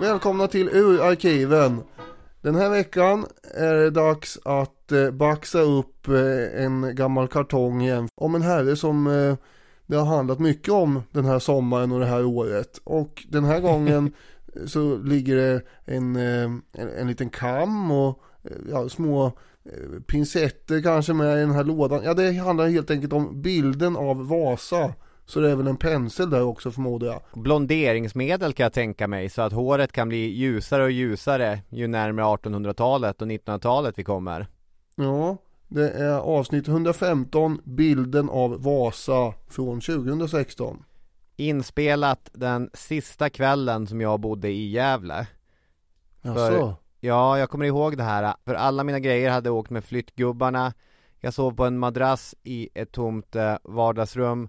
Välkomna till Urarkiven. Den här veckan är det dags att eh, baxa upp eh, en gammal kartong igen om en herre som eh, det har handlat mycket om den här sommaren och det här året. Och den här gången så ligger det en, en, en liten kam och ja, små pincetter kanske med i den här lådan. Ja, det handlar helt enkelt om bilden av Vasa. Så det är väl en pensel där också förmodar jag. Blonderingsmedel kan jag tänka mig så att håret kan bli ljusare och ljusare ju närmare 1800-talet och 1900-talet vi kommer. Ja, det är avsnitt 115, bilden av Vasa från 2016. Inspelat den sista kvällen som jag bodde i Gävle. Jaså? Ja, jag kommer ihåg det här. För alla mina grejer hade åkt med flyttgubbarna. Jag sov på en madrass i ett tomt eh, vardagsrum.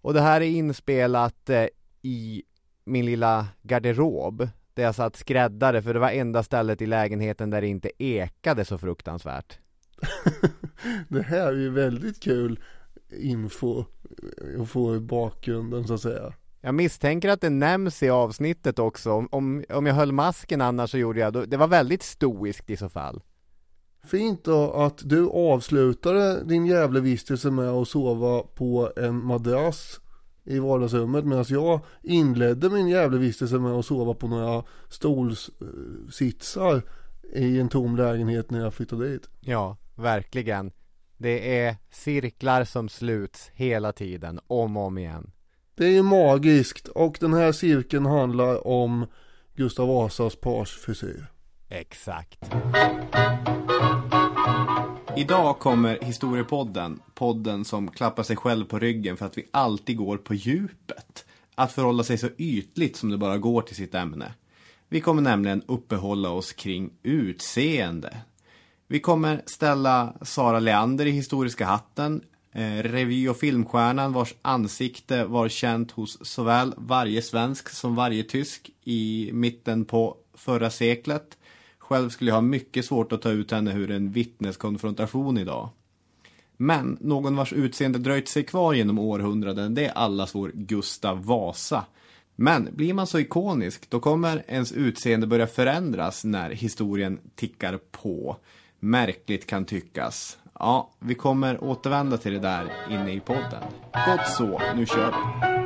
Och det här är inspelat eh, i min lilla garderob. Där jag satt skräddare för det var enda stället i lägenheten där det inte ekade så fruktansvärt. det här är ju väldigt kul info att få i bakgrunden så att säga. Jag misstänker att det nämns i avsnittet också. Om, om, jag höll masken annars så gjorde jag då, det var väldigt stoiskt i så fall. Fint då att du avslutade din Gävlevistelse med att sova på en madrass i vardagsrummet medan jag inledde min Gävlevistelse med att sova på några stolsitsar i en tom lägenhet när jag flyttade dit. Ja, verkligen. Det är cirklar som sluts hela tiden, om och om igen. Det är ju magiskt och den här cirkeln handlar om Gustav Vasas parsfrisyr. Exakt. Idag kommer Historiepodden, podden som klappar sig själv på ryggen för att vi alltid går på djupet. Att förhålla sig så ytligt som det bara går till sitt ämne. Vi kommer nämligen uppehålla oss kring utseende. Vi kommer ställa Sara Leander i Historiska hatten, eh, revy och filmstjärnan vars ansikte var känt hos såväl varje svensk som varje tysk i mitten på förra seklet. Själv skulle jag ha mycket svårt att ta ut henne ur en vittneskonfrontation idag. Men någon vars utseende dröjt sig kvar genom århundraden, det är allas vår Gustav Vasa. Men blir man så ikonisk, då kommer ens utseende börja förändras när historien tickar på. Märkligt kan tyckas. Ja, vi kommer återvända till det där inne i podden. Gott så, nu kör vi.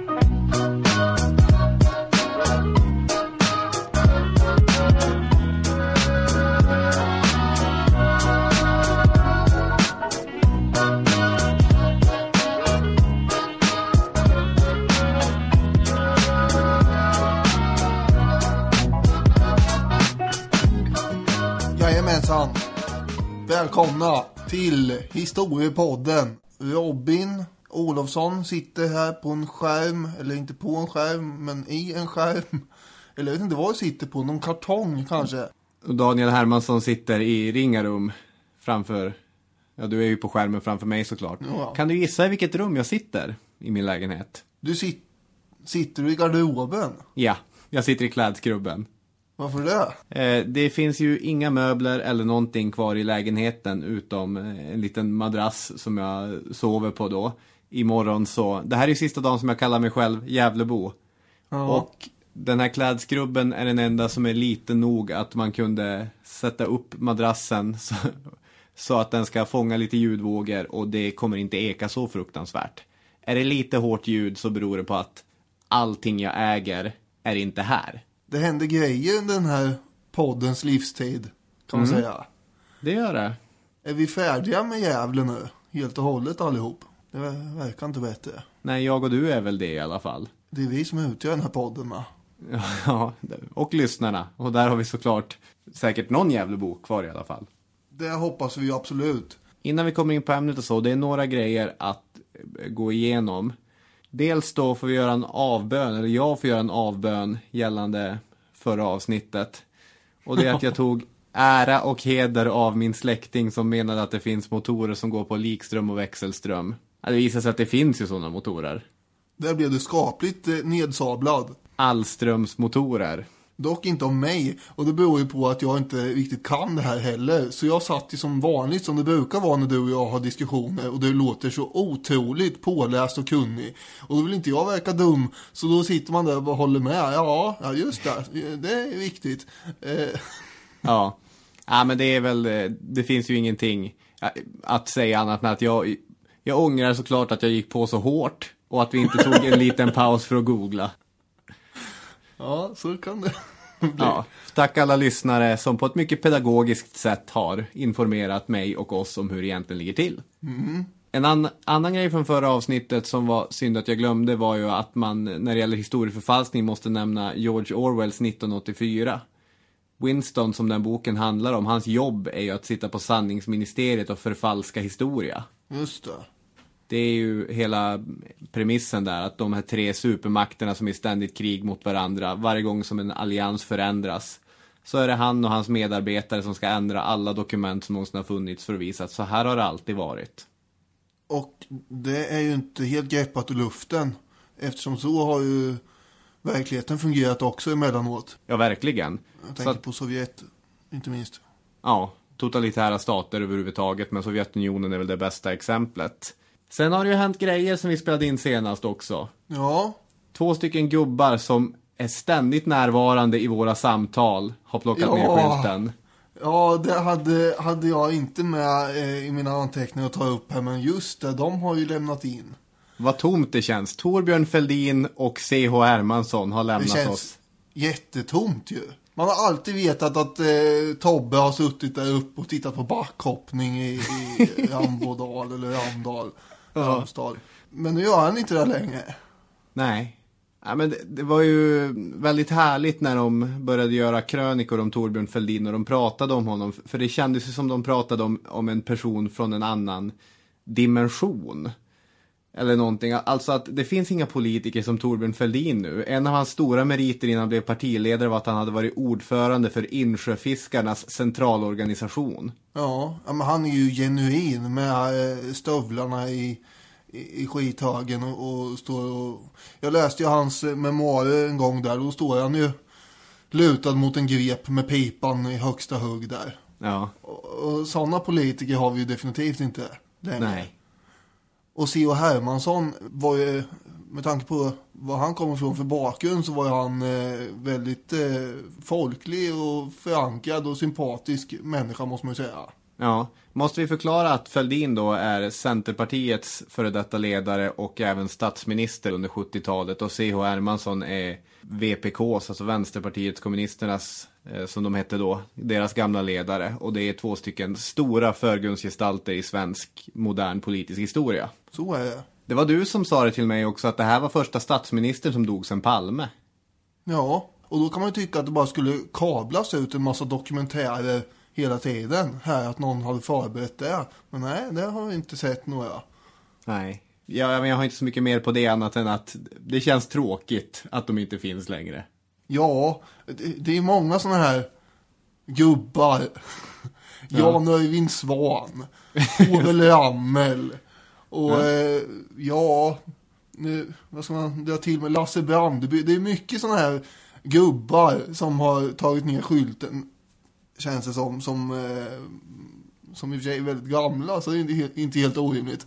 Välkomna till Historiepodden. Robin Olofsson sitter här på en skärm, eller inte på en skärm, men i en skärm. Eller jag vet inte vad du sitter på, någon kartong kanske. Daniel Hermansson sitter i Ringarum framför, ja du är ju på skärmen framför mig såklart. Ja. Kan du gissa i vilket rum jag sitter i min lägenhet? Du sit, sitter du i garderoben? Ja, jag sitter i klädskrubben. Varför det? Eh, det finns ju inga möbler eller någonting kvar i lägenheten utom eh, en liten madrass som jag sover på då. Imorgon så, det här är ju sista dagen som jag kallar mig själv Gävlebo. Ja. Och den här klädskrubben är den enda som är liten nog att man kunde sätta upp madrassen så, så att den ska fånga lite ljudvågor och det kommer inte eka så fruktansvärt. Är det lite hårt ljud så beror det på att allting jag äger är inte här. Det händer grejer under den här poddens livstid, kan man säga. Det gör det. Är vi färdiga med Gävle nu? Helt och hållet allihop? Det ver- verkar inte bättre. Nej, jag och du är väl det i alla fall. Det är vi som utgör den här podden va? Ja, och lyssnarna. Och där har vi såklart säkert någon Gävlebo kvar i alla fall. Det hoppas vi ju absolut. Innan vi kommer in på ämnet och så, det är några grejer att eh, gå igenom. Dels då får vi göra en avbön, eller jag får göra en avbön gällande förra avsnittet. Och det är att jag tog ära och heder av min släkting som menade att det finns motorer som går på likström och växelström. Det visar sig att det finns ju sådana motorer. Där blev du skapligt eh, nedsablad. Allströmsmotorer. Dock inte om mig. Och det beror ju på att jag inte riktigt kan det här heller. Så jag satt ju som vanligt som det brukar vara när du och jag har diskussioner. Och du låter så otroligt påläst och kunnig. Och då vill inte jag verka dum. Så då sitter man där och bara håller med. Ja, ja just det. Det är viktigt. Eh. Ja. ja, men det är väl, eh, det finns ju ingenting eh, att säga annat än att jag, jag ångrar såklart att jag gick på så hårt. Och att vi inte tog en liten paus för att googla. Ja, så kan det Ja, tack alla lyssnare som på ett mycket pedagogiskt sätt har informerat mig och oss om hur det egentligen ligger till. Mm. En an annan grej från förra avsnittet som var synd att jag glömde var ju att man när det gäller historieförfalskning måste nämna George Orwells 1984. Winston som den boken handlar om, hans jobb är ju att sitta på sanningsministeriet och förfalska historia. Just det. Det är ju hela premissen där, att de här tre supermakterna som är i ständigt krig mot varandra, varje gång som en allians förändras, så är det han och hans medarbetare som ska ändra alla dokument som någonsin har funnits för att visa att så här har det alltid varit. Och det är ju inte helt greppat ur luften, eftersom så har ju verkligheten fungerat också emellanåt. Ja, verkligen. Jag tänker att, på Sovjet, inte minst. Ja, totalitära stater överhuvudtaget, men Sovjetunionen är väl det bästa exemplet. Sen har det ju hänt grejer som vi spelade in senast också. Ja. Två stycken gubbar som är ständigt närvarande i våra samtal har plockat ja. ner skylten. Ja, det hade, hade jag inte med eh, i mina anteckningar att ta upp här, men just det, de har ju lämnat in. Vad tomt det känns. Torbjörn Fälldin och C.H. Hermansson har lämnat oss. Det känns oss. jättetomt ju. Man har alltid vetat att eh, Tobbe har suttit där uppe och tittat på backhoppning i, i Rambodal eller Ramdal. Ramstad. Men nu gör han inte det längre. Nej. Ja, men det, det, var ju väldigt härligt när de började göra krönikor om Torbjörn Fälldin och de pratade om honom. För det kändes ju som de pratade om, om en person från en annan dimension. Eller någonting. Alltså att det finns inga politiker som Torbjörn Fälldin nu. En av hans stora meriter innan han blev partiledare var att han hade varit ordförande för Insjöfiskarnas centralorganisation. Ja, men han är ju genuin med eh, stövlarna i, i, i skithögen och, och står och... Jag läste ju hans memoarer en gång där och då står han ju lutad mot en grep med pipan i högsta hugg där. Ja. Och, och sådana politiker har vi ju definitivt inte längre. Nej. Och C.O. Hermansson var ju, med tanke på var han kommer ifrån för bakgrund så var han eh, väldigt eh, folklig och förankrad och sympatisk människa måste man ju säga. Ja, måste vi förklara att Fälldin då är Centerpartiets före detta ledare och även statsminister under 70-talet och C.H. Hermansson är VPKs, alltså Vänsterpartiet kommunisternas, som de hette då, deras gamla ledare. Och det är två stycken stora förgrundsgestalter i svensk modern politisk historia. Så är det. Det var du som sa det till mig också, att det här var första statsministern som dog sen Palme. Ja, och då kan man ju tycka att det bara skulle kablas ut en massa dokumentärer hela tiden. Här att någon hade förberett det. Men nej, det har vi inte sett några. Nej, jag, jag har inte så mycket mer på det annat än att det känns tråkigt att de inte finns längre. Ja, det, det är många sådana här gubbar. Jan Öyvind Svan, Ove Ramel och ja, eh, ja nu, vad ska man dra till med, Lasse Brandeby. Det är mycket sådana här gubbar som har tagit ner skylten, känns det som, som, eh, som i och för sig är väldigt gamla, så det är inte, inte helt orimligt.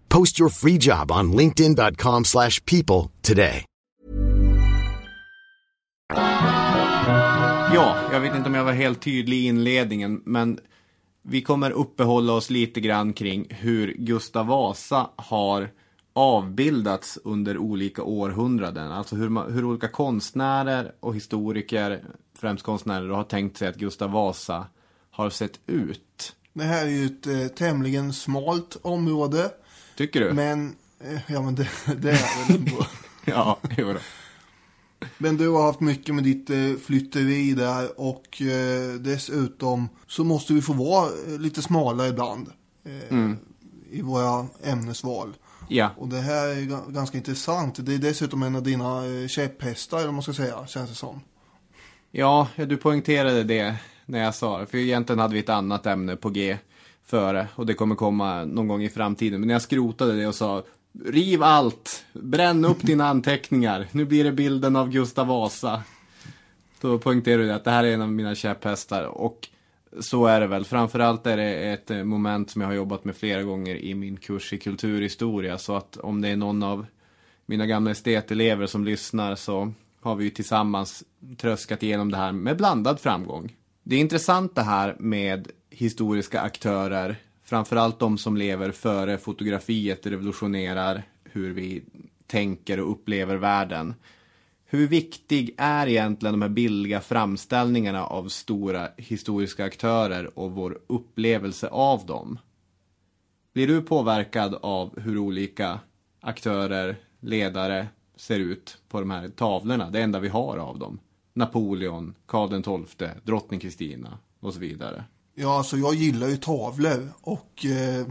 Post your free job on linkedin.com/people slash people today. Ja, jag vet inte om jag var helt tydlig i inledningen, men vi kommer uppehålla oss lite grann kring hur Gustav Vasa har avbildats under olika århundraden. Alltså hur, man, hur olika konstnärer och historiker, främst konstnärer, har tänkt sig att Gustav Vasa har sett ut. Det här är ju ett eh, tämligen smalt område. Tycker du? Men, eh, ja men det, det är väl ändå. Ja, jo då. Men du har haft mycket med ditt eh, flytteri där och eh, dessutom så måste vi få vara lite smala ibland. Eh, I våra ämnesval. Ja, Och det här är ga- ganska intressant. Det är dessutom en av dina käpphästar, eller man ska säga, känns det som. ja, du poängterade det när jag sa det. För egentligen hade vi ett annat ämne på G före. Och det kommer komma någon gång i framtiden. Men när jag skrotade det och sa Riv allt! Bränn upp dina anteckningar! Nu blir det bilden av Gustav Vasa. Då poängterade du att det här är en av mina käpphästar. Och så är det väl. Framförallt är det ett eh, moment som jag har jobbat med flera gånger i min kurs i kulturhistoria. Så att om det är någon av mina gamla estetelever som lyssnar så har vi ju tillsammans tröskat igenom det här med blandad framgång. Det är intressant det här med historiska aktörer, framförallt de som lever före fotografiet revolutionerar hur vi tänker och upplever världen. Hur viktig är egentligen de här bildliga framställningarna av stora historiska aktörer och vår upplevelse av dem? Blir du påverkad av hur olika aktörer, ledare ser ut på de här tavlorna? Det enda vi har av dem. Napoleon, Karl XII, drottning Kristina och så vidare. Ja, alltså jag gillar ju tavlor och eh,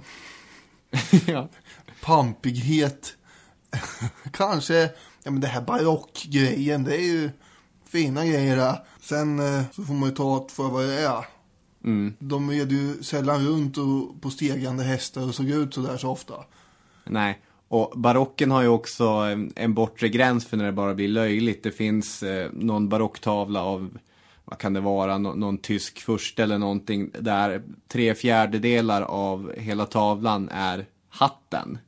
ja. pampighet. Kanske, ja men det här barockgrejen, det är ju fina grejer där. Sen eh, så får man ju ta det för vad det är. De red ju sällan runt och, på stegande hästar och såg ut sådär så ofta. Nej, och barocken har ju också en, en bortre gräns för när det bara blir löjligt. Det finns eh, någon barocktavla av, vad kan det vara, nå, någon tysk furste eller någonting där tre fjärdedelar av hela tavlan är hatten.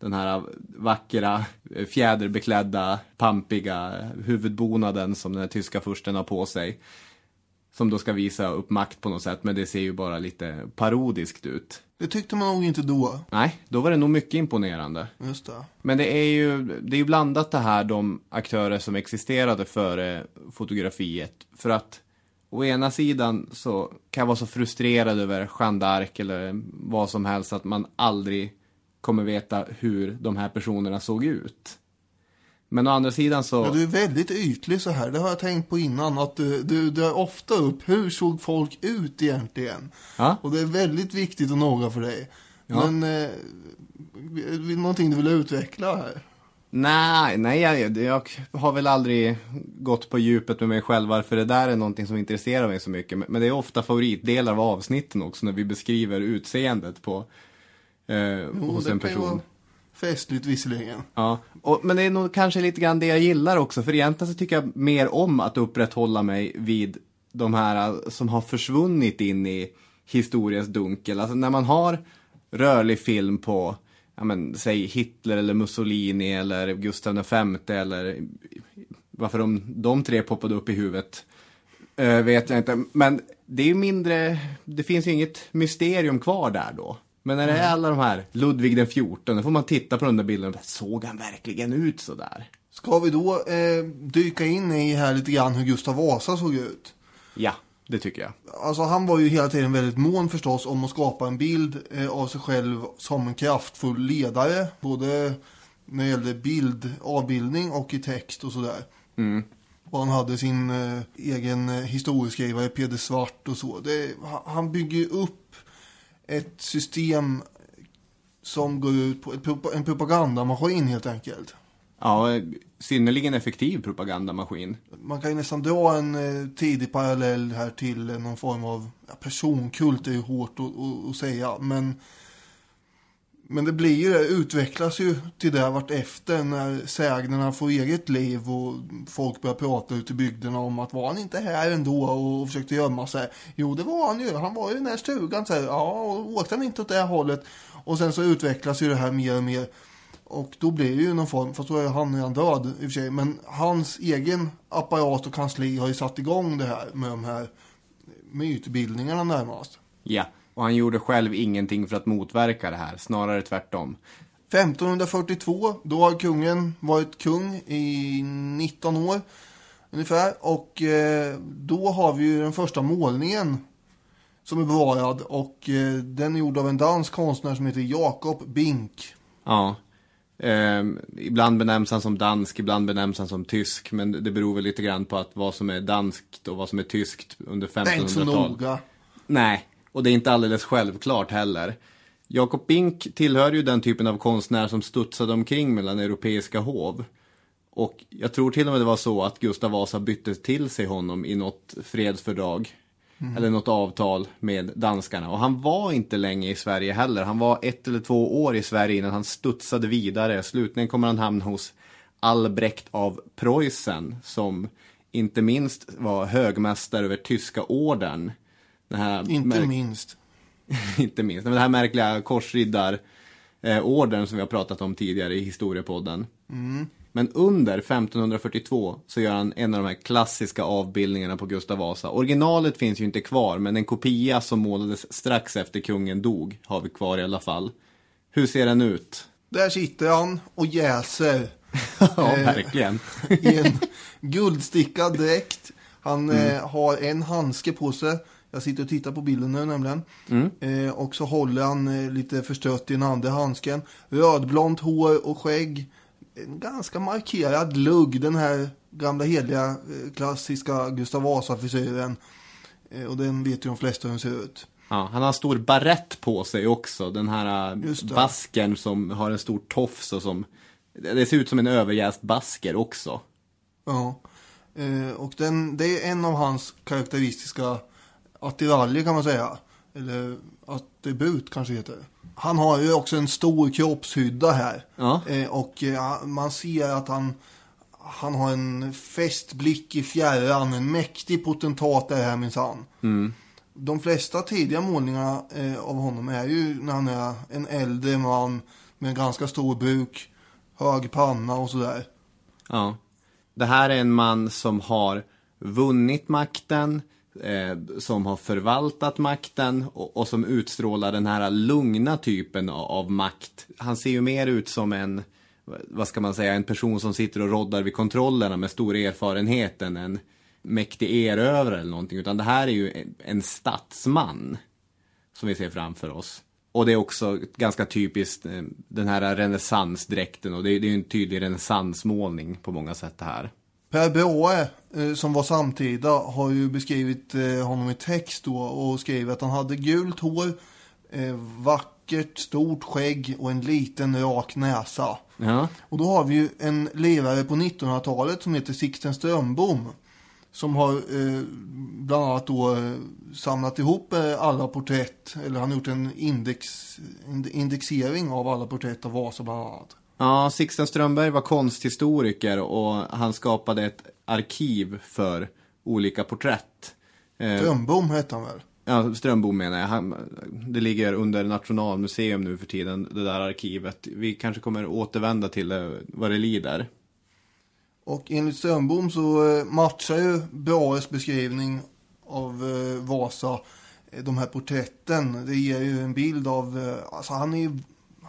Den här vackra, eh, fjäderbeklädda, pampiga huvudbonaden som den här tyska fursten har på sig. Som då ska visa upp makt på något sätt, men det ser ju bara lite parodiskt ut. Det tyckte man nog inte då. Nej, då var det nog mycket imponerande. Just det. Men det är ju det är ju blandat det här, de aktörer som existerade före fotografiet. För att å ena sidan så kan jag vara så frustrerad över Jeanne d'Arc eller vad som helst att man aldrig kommer veta hur de här personerna såg ut. Men å andra sidan så... Ja, du är väldigt ytlig så här. Det har jag tänkt på innan. Att du, du drar ofta upp hur såg folk ut egentligen. Ja. Och det är väldigt viktigt och noga för dig. Ja. Men eh, någonting du vill utveckla här? Nej, nej jag, jag har väl aldrig gått på djupet med mig själv varför det där är någonting som intresserar mig så mycket. Men det är ofta favoritdelar av avsnitten också när vi beskriver utseendet på eh, hos det en person. Festligt visserligen. Ja, och, men det är nog kanske lite grann det jag gillar också. För egentligen så tycker jag mer om att upprätthålla mig vid de här eh, som har försvunnit in i historiens dunkel. Alltså när man har rörlig film på, ja men säg Hitler eller Mussolini eller Gustav V eller varför de, de tre poppade upp i huvudet. eh, vet jag inte. Men det är ju mindre, det finns ju inget mysterium kvar där då. Men när det är alla de här, Ludvig den 14, då får man titta på den där bara, såg han verkligen ut så där? Ska vi då eh, dyka in i här lite grann hur Gustav Vasa såg ut? Ja, det tycker jag. Alltså han var ju hela tiden väldigt mån förstås om att skapa en bild eh, av sig själv som en kraftfull ledare. Både när det gällde bild, avbildning och i text och sådär. Och han hade sin eh, egen eh, historieskrivare Peder Svart och så. Det, ha- han bygger upp ett system som går ut på ett, en propagandamaskin helt enkelt. Ja, synnerligen effektiv propagandamaskin. Man kan ju nästan dra en eh, tidig parallell här till eh, någon form av ja, personkult, är ju hårt att, att, att säga. Men, men det blir ju det, utvecklas ju till det vart efter när sägnerna får eget liv och folk börjar prata ute i bygderna om att var han inte här ändå och försökte gömma sig. Jo, det var han ju. Han var ju i den här stugan. Så här, ja, och åkte han inte åt det hållet. Och sen så utvecklas ju det här mer och mer. Och då blir det ju någon form, fast då är han redan död i och för sig. Men hans egen apparat och kansli har ju satt igång det här med de här mytbildningarna närmast. Ja, och han gjorde själv ingenting för att motverka det här, snarare tvärtom. 1542, då har kungen varit kung i 19 år ungefär. Och eh, då har vi ju den första målningen som är bevarad. Och eh, den är gjord av en dansk konstnär som heter Jakob Bink. Ja. Eh, ibland benämns han som dansk, ibland benämns han som tysk. Men det beror väl lite grann på att vad som är danskt och vad som är tyskt under Det är inte så 1500-talet. noga. Nej, och det är inte alldeles självklart heller. Jakob Bink tillhör ju den typen av konstnär som studsade omkring mellan europeiska hov. Och jag tror till och med det var så att Gustav Vasa bytte till sig honom i något fredsfördrag. Eller något avtal med danskarna. Och han var inte länge i Sverige heller. Han var ett eller två år i Sverige innan han studsade vidare. Slutligen kommer han hamna hos Albrecht av Preussen. Som inte minst var högmästare över tyska orden. Inte minst. inte minst. Men den här märkliga korsriddar eh, som vi har pratat om tidigare i historiepodden. Men under 1542 så gör han en av de här klassiska avbildningarna på Gustav Vasa. Originalet finns ju inte kvar, men en kopia som målades strax efter kungen dog har vi kvar i alla fall. Hur ser den ut? Där sitter han och jäser. ja, Eh. verkligen. i en guldstickad dräkt. Han Mm. eh, har en handske på sig. Jag sitter och tittar på bilden nu nämligen. Mm. Eh, och så håller han eh, lite förstött i den andra handsken. Rödblont hår och skägg. En ganska markerad lugg. Den här gamla heliga eh, klassiska Gustav Vasa-frisyren. Eh, och den vet ju de flesta hur den ser ut. Ja, han har stor barett på sig också. Den här eh, basken som har en stor tofs och som... Det ser ut som en överjäst basker också. Ja. Och den, det är en av hans karaktäristiska attiraljer kan man säga. Eller attribut kanske heter det. Han har ju också en stor kroppshydda här. Ja. Eh, och eh, man ser att han, han har en fäst blick i fjärran. En mäktig potentat är det här minsann. De flesta tidiga målningarna eh, av honom är ju när han är en äldre man med en ganska stor buk, hög panna och sådär. Ja. Det här är en man som har vunnit makten, eh, som har förvaltat makten och, och som utstrålar den här lugna typen av, av makt. Han ser ju mer ut som en, vad ska man säga, en person som sitter och roddar vid kontrollerna med stor erfarenhet än en mäktig erövrare eller någonting. Utan det här är ju en, en statsman som vi ser framför oss. Och det är också ganska typiskt eh, den här renässansdräkten och det är det är ju en tydlig renässansmålning på många sätt det här. Per Brahe, eh, som var samtida, har ju beskrivit eh, honom i text då och skrivit att han hade gult hår, eh, vackert, stort skägg och en liten rak näsa. Ja, Och då har vi ju en lirare på 1900-talet som heter Sixten Strömbom. Som har eh, bland annat då samlat ihop alla porträtt, eller han har gjort en index, ind- indexering av alla porträtt av Vasa bland annat. Ja Sixten Strömberg var konsthistoriker och han skapade ett arkiv för olika porträtt. Eh, Strömbom hette han väl? Ja, Strömbom menar jag. Han, det ligger under Nationalmuseum nu för tiden, det där arkivet. Vi kanske kommer återvända till det vad det lider. Och enligt Strömbom så eh, matchar ju Brahes beskrivning av eh, Vasa de här porträtten. Det ger ju en bild av, alltså han är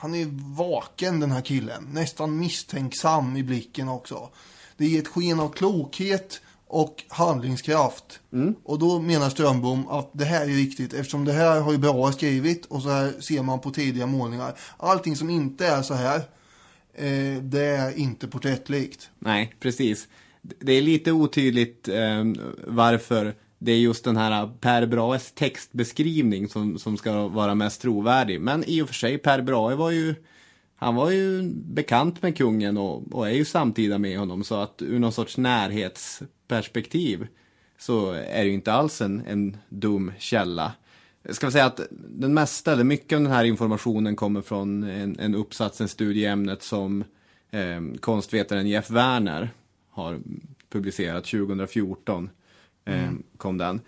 han är vaken den här killen. Nästan misstänksam i blicken också. Det ger ett sken av klokhet och handlingskraft. Och då menar Strömbom att det här är viktigt eftersom det här har ju Brahe skrivit och så här ser man på tidiga målningar. Allting som inte är så här, eh, det är inte porträttlikt. Nej, precis. Det är lite otydligt eh, varför det är just den här Per Brahes textbeskrivning som, som ska vara mest trovärdig. Men i och för sig, Per Brahe var ju han var ju bekant med kungen och, och är ju samtida med honom så att ur någon sorts närhetsperspektiv så är det ju inte alls en, en dum källa. Ska vi säga att den mesta, eller mycket av den här informationen kommer från en, en uppsats, en studie i ämnet som eh, konstvetaren Jeff Werner har publicerat 2014. Eh, kom den.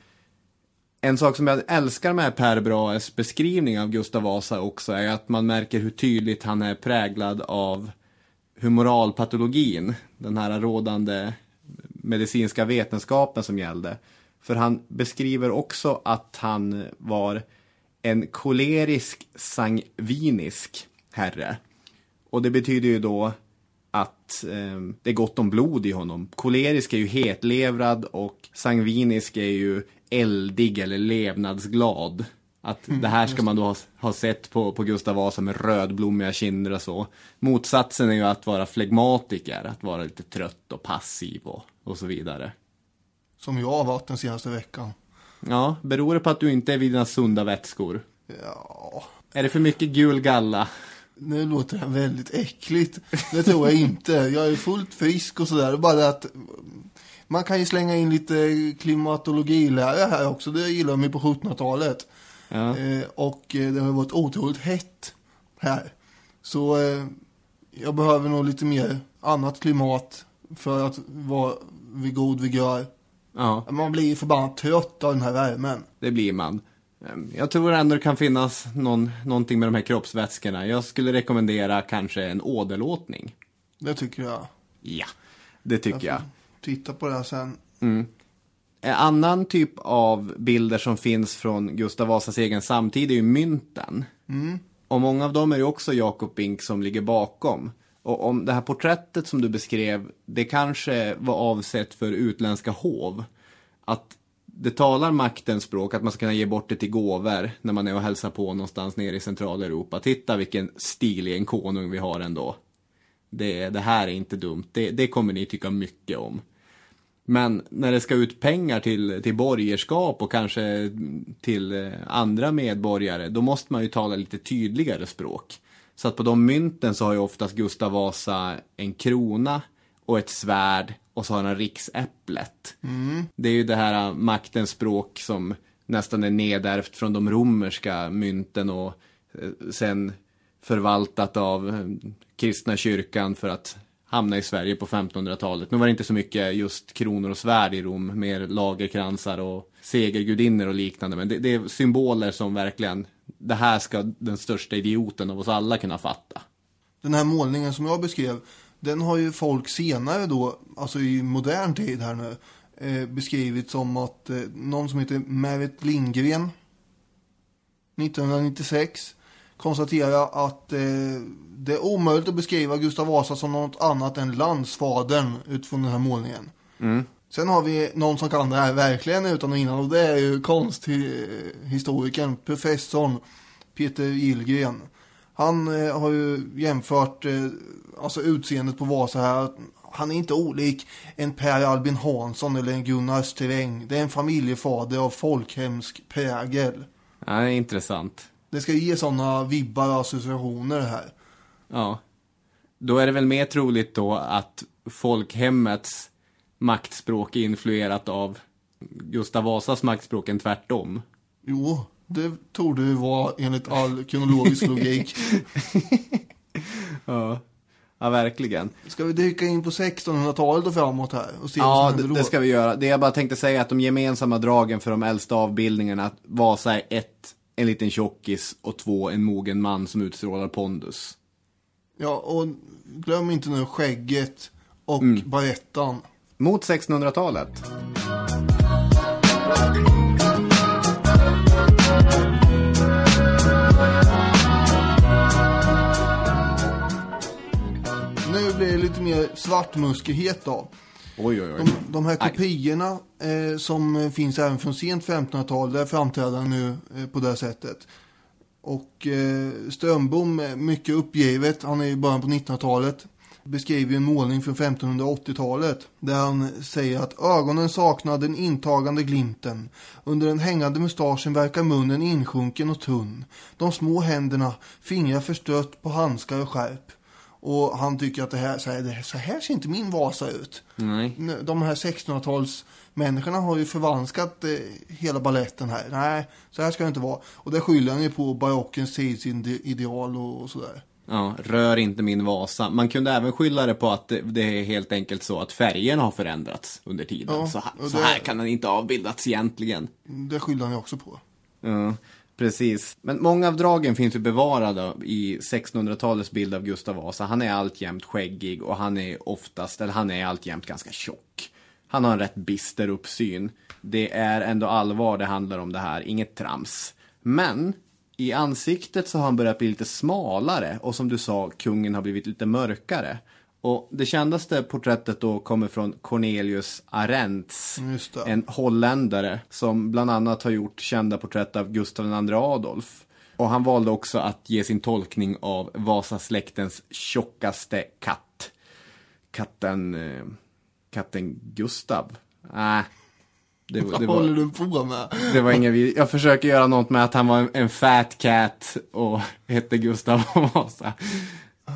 En sak som jag älskar med Per Brahes beskrivning av Gustav Vasa också är att man märker hur tydligt han är präglad av humoralpatologin. Den här rådande medicinska vetenskapen som gällde. För han beskriver också att han var en kolerisk sangvinisk herre. Och det betyder ju då att eh, det är gott om blod i honom. Kolerisk är ju hetlevrad och sangvinisk är ju eldig eller levnadsglad. Att det här ska man då ha, ha sett på, på Gustav Vasa med rödblommiga kinder och så. Motsatsen är ju att vara flegmatiker, att vara lite trött och passiv och, och så vidare. Som jag har varit den senaste veckan. Ja, beror det på att du inte är vid dina sunda vätskor? Ja, Är det för mycket gul galla? Nu låter det väldigt äckligt. Det tror jag inte. Jag är fullt frisk och sådär. Bara att man kan ju slänga in lite klimatologilära här också. Det gillar de ju på 1700-talet. Ja. Eh, och eh, det har varit otroligt hett här. Så eh, jag behöver nog lite mer annat klimat för att vara vid god vigör. ja, Man blir ju förbannat trött av den här värmen. det blir man. Ehm, Jag tror ändå det kan finnas någon, någonting med de här kroppsvätskorna. Jag skulle rekommendera kanske en åderlåtning. Det tycker jag. Ja, det tycker jag. Titta på det här sen. En annan typ av bilder som finns från Gustav Vasas egen samtid är ju mynten. Och många av dem är ju också Jakob Bink som ligger bakom. Och om det här porträttet som du beskrev, det kanske var avsett för utländska hov. Att det talar maktens språk, att man ska kunna ge bort det till gåvor när man är och hälsar på någonstans nere i Centraleuropa. Titta vilken stilig en konung vi har ändå. Det, det här är inte dumt, det, det kommer ni tycka mycket om. Men när det ska ut pengar till, till borgerskap och kanske till eh, andra medborgare, då måste man ju tala lite tydligare språk. Så att på de mynten så har ju oftast Gustav Vasa en krona och ett svärd och så har han riksäpplet. Det är ju det här eh, maktens språk som nästan är nedärvt från de romerska mynten och eh, sen förvaltat av eh, kristna kyrkan för att hamna i Sverige på 1500-talet. Nu var det inte så mycket just kronor och svärd i Rom, mer lagerkransar och segergudinnor och liknande. Men det, det är symboler som verkligen, det här ska den största idioten av oss alla kunna fatta. Den här målningen som jag beskrev, den har ju folk senare då, alltså i modern tid här nu, eh, beskrivit som att eh, någon som heter Märit Lindgren 1996 konstaterar att eh, det är omöjligt att beskriva Gustav Vasa som något annat än landsfadern utifrån den här målningen. Sen har vi någon som kan det här verkligen utan och innan och det är ju konsthistorikern, professorn Peter Gillgren. Han eh, har ju jämfört eh, alltså utseendet på Vasa här. Han är inte olik en Per Albin Hansson eller en Gunnar Sträng. Det är en familjefader av folkhemsk prägel. Ja, det är intressant. Det ska ge sådana vibbar och associationer här. Ja. Då är det väl mer troligt då att folkhemmets maktspråk är influerat av Gustav Vasas maktspråk än tvärtom. Jo, det torde ju vara enligt all kronologisk logik. Ja. Ja, verkligen. Ska vi dyka in på 1600-talet och framåt här och se vad Ja, som det, det ska vi göra. Det jag bara tänkte säga är att de gemensamma dragen för de äldsta avbildningarna, att Vasa är ett, en liten tjockis och två, en mogen man som utstrålar pondus. Ja, och glöm inte nu skägget och Mm. barettan. Mot 1600-talet. Mer svartmuskighet då. Oj, oj, oj. De, de här kopiorna eh, som finns även från sent 1500-tal, där framträder han nu eh, på det sättet. Och eh, Strömbom, mycket uppgivet, han är i början på 1900-talet. beskriver en målning från 1580-talet där han säger att ögonen saknar den intagande glimten. Under den hängande mustaschen verkar munnen insjunken och tunn. De små händerna, fingrar förstött på handskar och skärp. Och han tycker att det här, så här, det så här ser inte min Vasa ut. Nej. De här 1600-tals människorna har ju förvanskat eh, hela balletten här. Nej, så här ska det inte vara. Och det skyller han ju på barockens tidsideal och, och sådär. Ja, rör inte min Vasa. Man kunde även skylla det på att det, det är helt enkelt så att färgerna har förändrats under tiden. Ja, så, här, och så det- här kan den inte avbildats egentligen. Det skyller han ju också på. Ja, precis. Men många av dragen finns ju bevarade i 1600-talets bild av Gustav Vasa. Han är alltjämt skäggig och han är oftast, eller han är alltjämt ganska tjock. Han har en rätt bister uppsyn. Det är ändå allvar det handlar om det här, inget trams. Men i ansiktet så har han börjat bli lite smalare och som du sa, kungen har blivit lite mörkare. Och det kändaste porträttet då kommer från Cornelius Arendts. Det. En holländare som bland annat har gjort kända porträtt av Gustav II Adolf. Och han valde också att ge sin tolkning av Vasasläktens tjockaste katt. Katten... Eh, katten Gustav. Nej. det, Vad det, håller var, du på med? det var ingen Jag försöker göra något med att han var en, en fat cat och hette Gustav Vasa.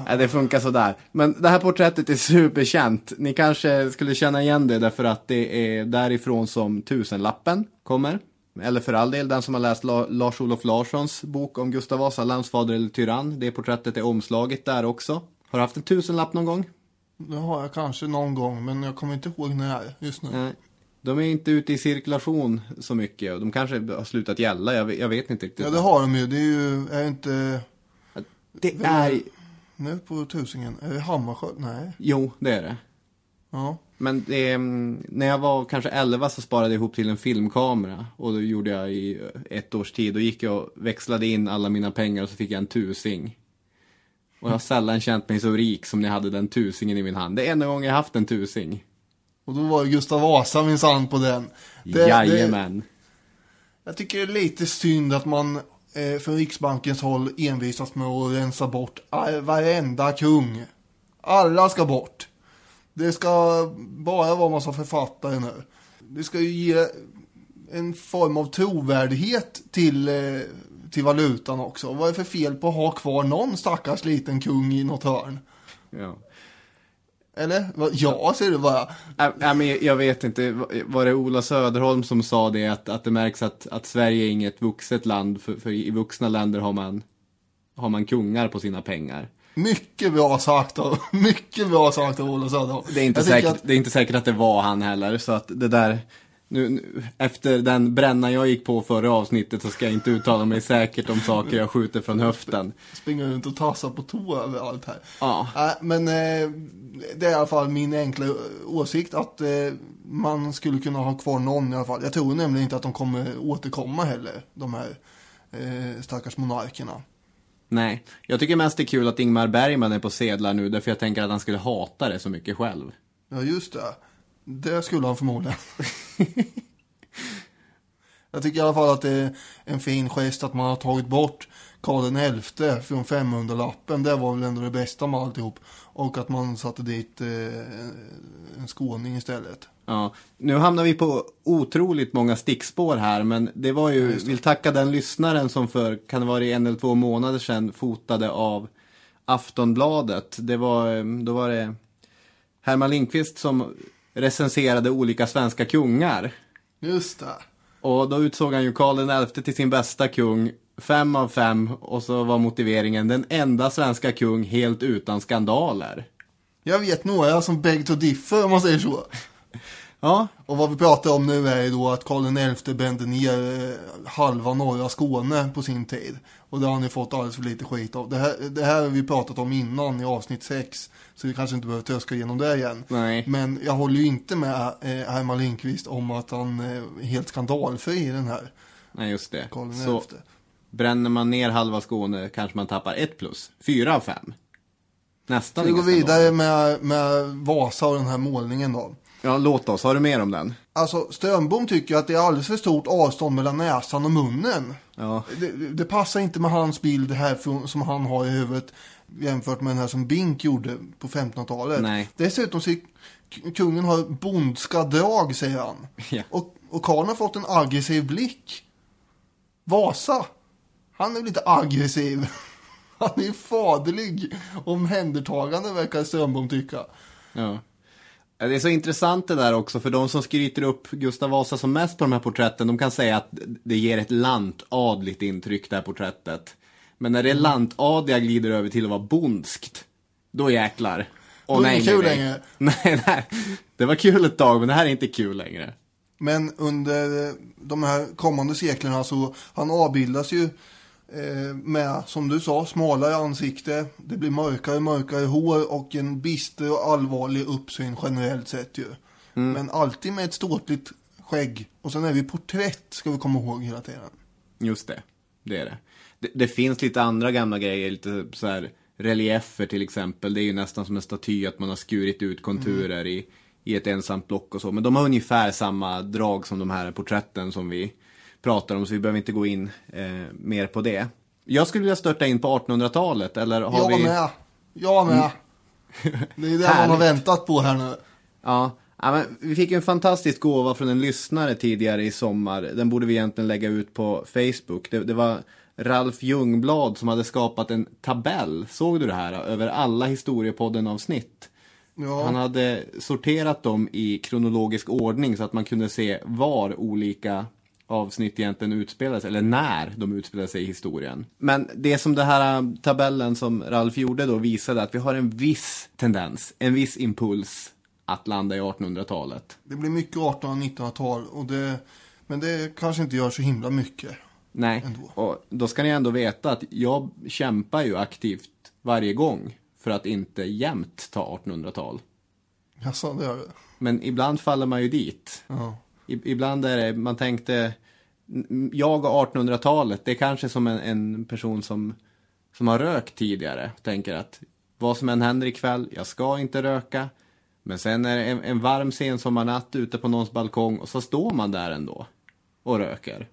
Nej, det funkar sådär. Men det här porträttet är superkänt. Ni kanske skulle känna igen det därför att det är därifrån som tusenlappen kommer. Eller för all del, den som har läst La- Lars-Olof Larssons bok om Gustav Vasa, landsfader eller tyrann. Det porträttet är omslaget där också. Har du haft en tusenlapp någon gång? Det har jag kanske någon gång, men jag kommer inte ihåg när just nu. Nej. De är inte ute i cirkulation så mycket och de kanske har slutat gälla, jag vet, jag vet inte riktigt. Ja, det har de ju. Det är ju, är inte, Det är... nu på tusingen, är det Hammarskjöld? Nej. Jo, det är det. Ja. Men det, mm, när jag var kanske 11 så sparade jag ihop till en filmkamera. Och det gjorde jag i ett års tid. Då gick jag och växlade in alla mina pengar och så fick jag en tusing. Och jag har sällan känt mig så rik som när jag hade den tusingen i min hand. Det är enda gången jag haft en tusing. Och då var det Gustav Vasa minsann på den. Det, det, Jajamän. jag tycker det är lite synd att man eh, från Riksbankens håll envisas med att rensa bort varenda kung. Alla ska bort. Det ska bara vara massa författare nu. Det ska ju ge en form av trovärdighet till, eh, till valutan också. Vad är det för fel på att ha kvar någon stackars liten kung i något hörn? Ja. Eller? Ja, säger du bara. Äh, äh, men jag vet inte, var det Ola Söderholm som sa det att, att det märks att, att Sverige är inget vuxet land för, för i vuxna länder har man, har man kungar på sina pengar. Mycket bra sagt av, mycket bra sagt av Ola Söderholm. Det är, inte säkert, att- det är inte säkert att det var han heller, så att det där nu, nu, efter den bränna jag gick på förra avsnittet så ska jag inte uttala mig säkert om saker jag skjuter från höften. Springa runt och tassa på tå överallt här. Ja. Nej, men eh, det är i alla fall min enkla åsikt att eh, man skulle kunna ha kvar någon i alla fall. Jag tror nämligen inte att de kommer återkomma heller, de här eh, stackars monarkerna. Nej, jag tycker mest det är kul att Ingmar Bergman är på sedlar nu, därför jag tänker att han skulle hata det så mycket själv. Ja, just det. Det skulle han förmodligen. Jag tycker i alla fall att det är en fin gest att man har tagit bort Karl XI från 500-lappen. Det var väl ändå det bästa med alltihop. Och att man satte dit eh, en skåning istället. Ja, nu hamnar vi på otroligt många stickspår här, men det var ju, vill tacka den lyssnaren som för, kan det vara i en eller två månader sedan, fotade av Aftonbladet. Det var, eh, då var det Herman Lindqvist som recenserade olika svenska kungar. Just det. Och då utsåg han ju Karl XI till sin bästa kung, fem av fem, och så var motiveringen den enda svenska kung helt utan skandaler. Jag vet några som beg to differ om man säger så. Ja, Och vad vi pratar om nu är ju då att Karl XI brände ner eh, halva norra Skåne på sin tid. Och det har ju fått alldeles för lite skit av. Det här, det här har vi pratat om innan i avsnitt 6. Så vi kanske inte behöver tröska igenom det igen. Nej. Men jag håller ju inte med eh, Herman Lindqvist om att han eh, är helt skandalfri i den här nej just det. Karl. Så bränner man ner halva Skåne kanske man tappar ett plus. Fyra av fem. Nästan vi gå inga skandaler. vidare med, med Vasa och den här målningen då? Ja, låt oss. Har du mer om den? Alltså Strömbom tycker att det är alldeles för stort avstånd mellan näsan och munnen. Ja. Det, det passar inte med hans bild här från, som han har i huvudet jämfört med den här som Bink gjorde på 1500-talet. Nej. Dessutom så k- kungen har bondska drag säger han. Ja. Och, och karln har fått en aggressiv blick. Vasa, han är väl inte aggressiv. Han är ju faderlig omhändertagande verkar Strömbom tycka. Ja. Det är så intressant det där också, för de som skryter upp Gustav Vasa som mest på de här porträtten, de kan säga att det ger ett lantadligt intryck det här porträttet. Men när det lantadliga glider över till att vara bondskt, då jäklar. Åh, är det kul nej. längre. Nej, nej. Det var kul ett tag, men det här är inte kul längre. Men under de här kommande seklerna så han avbildas ju med, som du sa, smalare ansikte. Det blir mörkare, mörkare hår och en bister och allvarlig uppsyn generellt sett ju. Men alltid med ett ståtligt skägg. Och sen är vi porträtt, ska vi komma ihåg hela tiden. Just det, det är det. det. Det finns lite andra gamla grejer, lite så här reliefer till exempel. Det är ju nästan som en staty att man har skurit ut konturer i, i ett ensamt block och så. Men de har ungefär samma drag som de här porträtten som vi pratar om, så vi behöver inte gå in eh, mer på det. Jag skulle vilja störta in på 1800-talet, eller har Jag vi... med. Jag med. Det är det man har väntat på här nu. Ja, ja vi fick en fantastisk gåva från en lyssnare tidigare i sommar. Den borde vi egentligen lägga ut på Facebook. Det, det var Ralf Ljungblad som hade skapat en tabell, såg du det här? Över alla historiepodden-avsnitt. Ja. Han hade sorterat dem i kronologisk ordning så att man kunde se var olika avsnitt egentligen utspelade sig, eller när de utspelade sig i historien. Men det som den här äh, tabellen som Ralf gjorde då visade att vi har en viss tendens, en viss impuls att landa i 1800-talet. Det blir mycket 1800 och 1900-tal. Och det, men det kanske inte gör så himla mycket. Nej, Ändå. och då ska ni ändå veta att jag kämpar ju aktivt varje gång för att inte jämt ta 1800-tal. Jaså, det gör det. Men ibland faller man ju dit. Ja. Ibland är det, man tänkte, jag och 1800-talet, det är kanske som en, en person som, som har rökt tidigare. Tänker att vad som än händer ikväll, jag ska inte röka. Men sen är det en, en varm sensommarnatt ute på någons balkong och så står man där ändå och röker.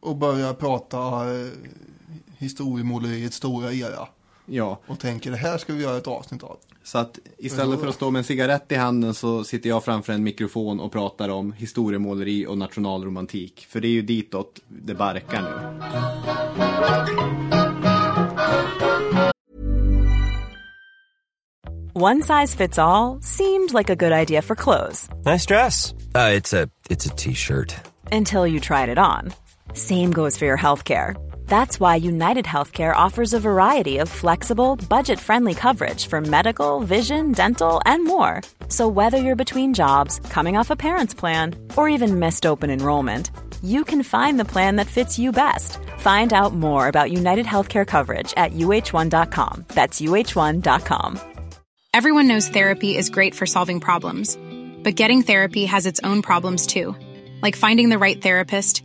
Och börjar prata eh, historiemåleriets stora era. Ja, Och tänker det här ska vi göra ett avsnitt av. så att istället för att stå med en cigarett i handen så sitter jag framför en mikrofon och pratar om historiemåleri och nationalromantik. För det är ju ditåt det barkar nu. One size fits all seemed like a good idea for clothes Nice dress. Uh, it's a it's a t-shirt. until you tried it on. Same goes for your healthcare. That's why United Healthcare offers a variety of flexible, budget friendly coverage for medical, vision, dental, and more. So, whether you're between jobs, coming off a parent's plan, or even missed open enrollment, you can find the plan that fits you best. Find out more about United Healthcare coverage at uh1.com. That's uh1.com. Everyone knows therapy is great for solving problems, but getting therapy has its own problems too, like finding the right therapist,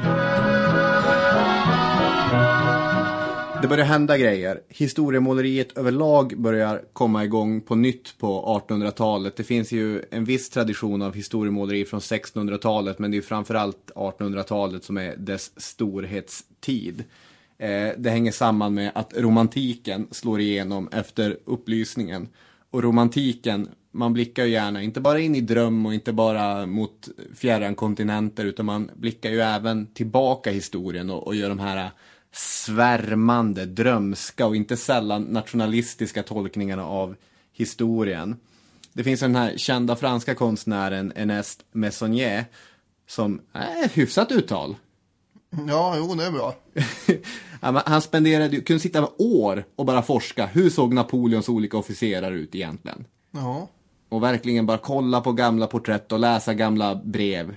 Det börjar hända grejer. Historiemåleriet överlag börjar komma igång på nytt på 1800-talet. Det finns ju en viss tradition av historiemåleri från 1600-talet, men det är framförallt 1800-talet som är dess storhetstid. Eh, det hänger samman med att romantiken slår igenom efter upplysningen. Och romantiken man blickar ju gärna, inte bara in i dröm och inte bara mot fjärran kontinenter, utan man blickar ju även tillbaka i historien och, och gör de här svärmande, drömska och inte sällan nationalistiska tolkningarna av historien. Det finns den här kända franska konstnären Ernest Messonnier som är hyfsat uttal. Ja, jo, det är bra. Han spenderade, kunde sitta år och bara forska. Hur såg Napoleons olika officerare ut egentligen? Ja. Och verkligen bara kolla på gamla porträtt och läsa gamla brev.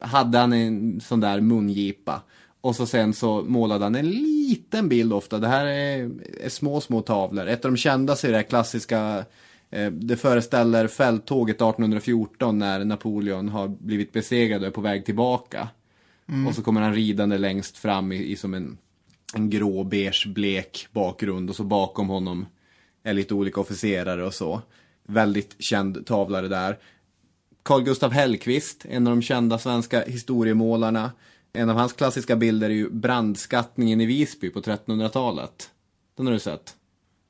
Hade han en sån där mungipa. Och så sen så målade han en liten bild ofta. Det här är, är små, små tavlor. Ett av de kändaste är det klassiska eh, det föreställer fälttåget 1814 när Napoleon har blivit besegrad och är på väg tillbaka. Mm. Och så kommer han ridande längst fram i, i som en, en grå, beige, blek bakgrund och så bakom honom är lite olika officerare och så. Väldigt känd tavla det där. Carl Gustav Hellqvist, en av de kända svenska historiemålarna. En av hans klassiska bilder är ju brandskattningen i Visby på 1300-talet. Den har du sett?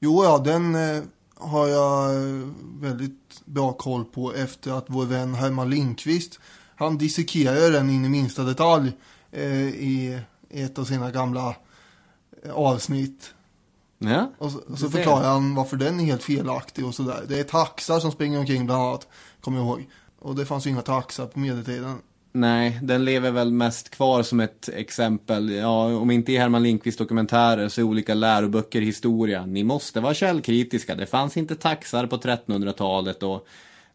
Jo, ja, den eh, har jag eh, väldigt bra koll på efter att vår vän Herman Lindqvist han dissekerar den in i minsta detalj eh, i ett av sina gamla avsnitt. Ja, och så, och så förklarar han varför den är helt felaktig och sådär. Det är taxar som springer omkring bland annat, kommer jag ihåg. Och det fanns ju inga taxar på medeltiden. Nej, den lever väl mest kvar som ett exempel. Ja, om inte i Herman Lindqvist dokumentärer så i olika läroböcker historia. Ni måste vara källkritiska. Det fanns inte taxar på 1300-talet och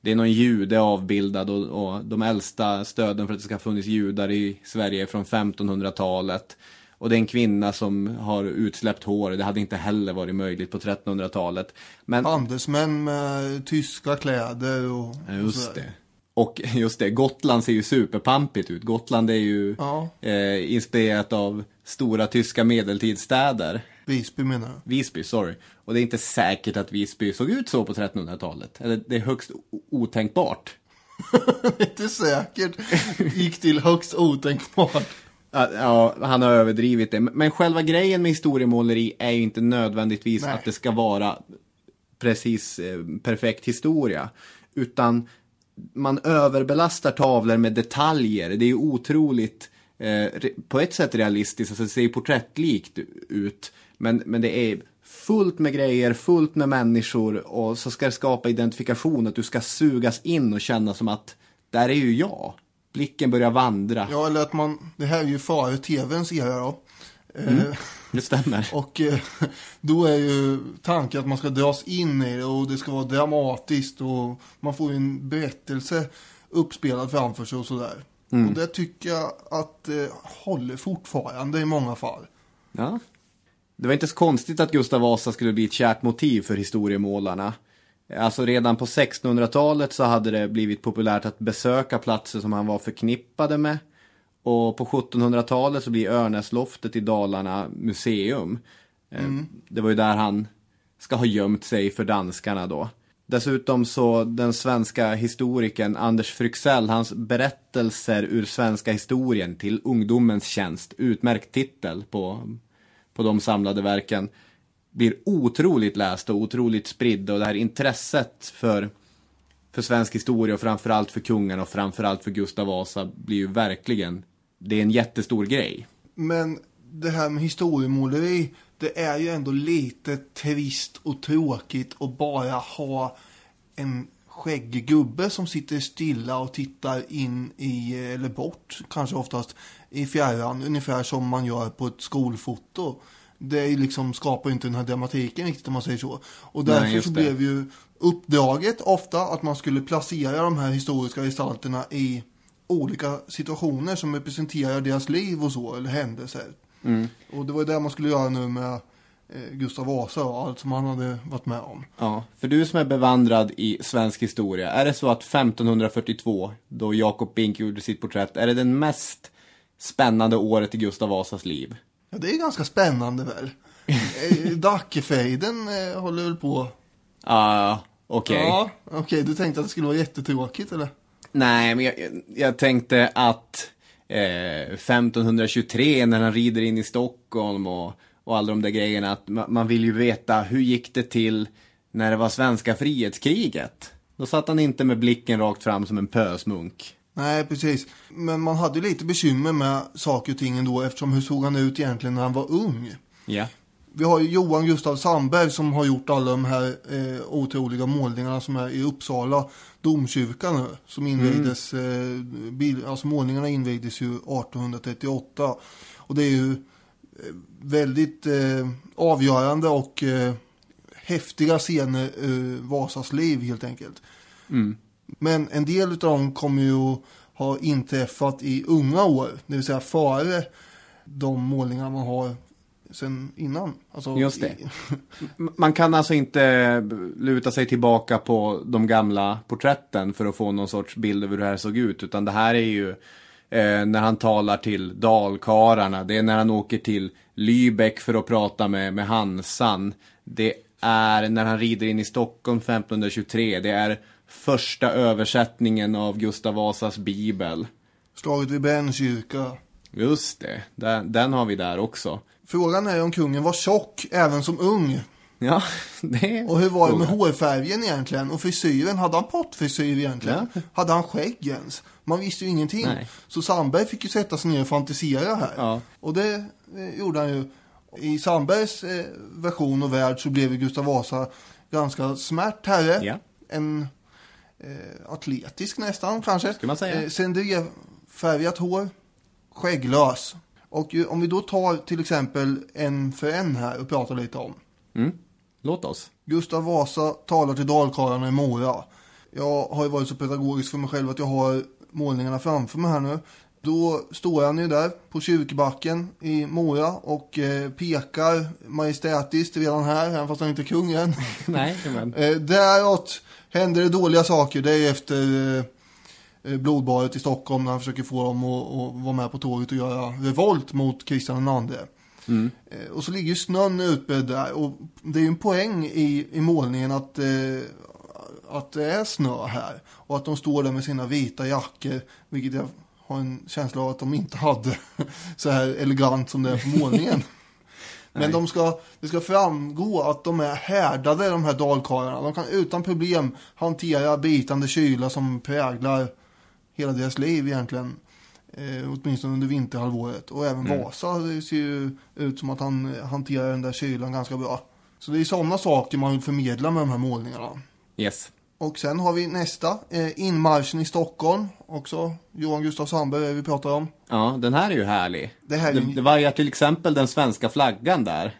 det är någon jude avbildad och, och, de äldsta stöden för att det ska ha funnits judar i Sverige är från 1500-talet. Och det är en kvinna som har utsläppt hår. Det hade inte heller varit möjligt på 1300-talet. Men... Handelsmän med tyska kläder och, ja, just och det. Och just det, Gotland ser ju superpampigt ut. Gotland är ju ja. eh, inspirerat av stora tyska medeltidsstäder. Visby menar du? Visby, sorry. Och det är inte säkert att Visby såg ut så på 1300-talet. Eller det är högst otänkbart. inte säkert. Gick till högst otänkbart. Ja, han har överdrivit det. Men själva grejen med historiemåleri är ju inte nödvändigtvis Nej. att det ska vara precis eh, perfekt historia. Utan man överbelastar tavlor med detaljer. Det är otroligt, eh, på ett sätt realistiskt, alltså det ser porträttlikt ut. Men, men det är fullt med grejer, fullt med människor och så ska det skapa identifikation, att du ska sugas in och känna som att där är ju jag. Blicken börjar vandra. Ja, eller att man, det här är ju före tvns era då. Mm, eh, det stämmer. och eh, då är ju tanken att man ska dras in i det och det ska vara dramatiskt och man får en berättelse uppspelad framför sig och sådär. Mm. Och det tycker jag att det håller fortfarande i många fall. Ja, det var inte så konstigt att Gustav Vasa skulle bli ett kärt motiv för historiemålarna. Alltså redan på 1600-talet så hade det blivit populärt att besöka platser som han var förknippade med. Och på 1700-talet så blir Örnäsloftet i Dalarna museum. Eh, mm. Det var ju där han ska ha gömt sig för danskarna då. Dessutom så den svenska historikern Anders Fryxell, hans berättelser ur svenska historien till ungdomens tjänst, utmärkt titel på på de samlade verken blir otroligt lästa och otroligt spridda och det här intresset för, för svensk historia och framförallt för kungarna och framförallt för Gustav Vasa blir ju verkligen, det är en jättestor grej. Men det här med historiemåleri, det är ju ändå lite trist och tråkigt att bara ha en skäggig gubbe som sitter stilla och tittar in i, eller bort kanske oftast, i fjärran. Ungefär som man gör på ett skolfoto. Det liksom skapar inte den här dramatiken riktigt om man säger så. Och därför Nej, så blev ju uppdraget ofta att man skulle placera de här historiska gestalterna i olika situationer som representerar deras liv och så, eller händelser. Mm. Och det var ju det man skulle göra nu med Eh, Gustav Vasa och allt som han hade varit med om. Ja, för du som är bevandrad i svensk historia, är det så att 1542, då Jakob Bink gjorde sitt porträtt, är det den mest spännande året i Gustav Vasas liv? Ja, det är ganska spännande väl. Eh, Dackefejden eh, håller väl på. Ja, okej. Okay. Ja, okej. Okay. Du tänkte att det skulle vara jättetråkigt, eller? Nej, men jag, jag tänkte att eh, 1523 när han rider in i Stockholm och och alla de där grejerna. Att man vill ju veta hur gick det till när det var svenska frihetskriget? Då satt han inte med blicken rakt fram som en pösmunk. Nej, precis. Men man hade lite bekymmer med saker och ting ändå eftersom hur såg han ut egentligen när han var ung? Ja. Vi har ju Johan Gustav Sandberg som har gjort alla de här eh, otroliga målningarna som är i Uppsala domkyrka nu. Som invigdes, eh, bil, alltså målningarna invigdes ju 1838. Och det är ju eh, väldigt eh, avgörande och eh, häftiga scener ur Vasas liv helt enkelt. Men en del av dem kommer ju ha inträffat i unga år, det vill säga före de målningar man har sen innan. Alltså, Just det. i- Man kan alltså inte luta sig tillbaka på de gamla porträtten för att få någon sorts bild över hur det här såg ut. Utan det här är ju eh, när han talar till dalkararna. Det är när han åker till Lübeck för att prata med, med Hansan. Det är när han rider in i Stockholm 1523. Det är första översättningen av Gustav Vasas bibel. Slaget vid Brännkyrka. Just det, den, den har vi där också. Frågan är om kungen var tjock även som ung. Ja, det är Och hur var det med hårfärgen egentligen? Och frisyren, hade han pottfrisyr egentligen? Ja. Hade han skägg ens? Man visste ju ingenting. Nej. Så Sandberg fick ju sätta sig ner och fantisera här. Ja. Och det eh, gjorde han ju. I Sandbergs eh, version och värld så blev Gustav Vasa ganska smärt herre. Ja. En eh, atletisk nästan kanske. Skulle man säga. Eh, Cendré-färgat hår. Skägglös. Och om vi då tar till exempel en för en här och pratar lite om. Mm. Låt oss. Gustav Vasa talar till dalkarlarna i Mora. Jag har ju varit så pedagogisk för mig själv att jag har målningarna framför mig här nu. Då står han ju där på kyrkbacken i Mora och eh, pekar majestätiskt redan här, även fast han inte är kung än. Nej, men. Eh, däråt händer det dåliga saker. Det är efter eh, blodbadet i Stockholm när han försöker få dem att, att vara med på tåget och göra revolt mot Kristian II. Eh, och så ligger ju snön utbredd där och det är ju en poäng i, i målningen att, eh, att det är snö här. Och att de står där med sina vita jackor, vilket jag har en känsla av att de inte hade så här elegant som det är på målningen. Men de ska, det ska framgå att de är härdade de här dalkarlarna. De kan utan problem hantera bitande kyla som präglar hela deras liv egentligen. Eh, åtminstone under vinterhalvåret. Och även Vasa det ser ju ut som att han hanterar den där kylan ganska bra. Så det är sådana saker man vill förmedla med de här målningarna. Yes. Och sen har vi nästa, eh, inmarschen i Stockholm. Också Johan Gustav Sandberg vi pratar om. Ja, den här är ju härlig. Det här är det, det var ju till exempel den svenska flaggan där.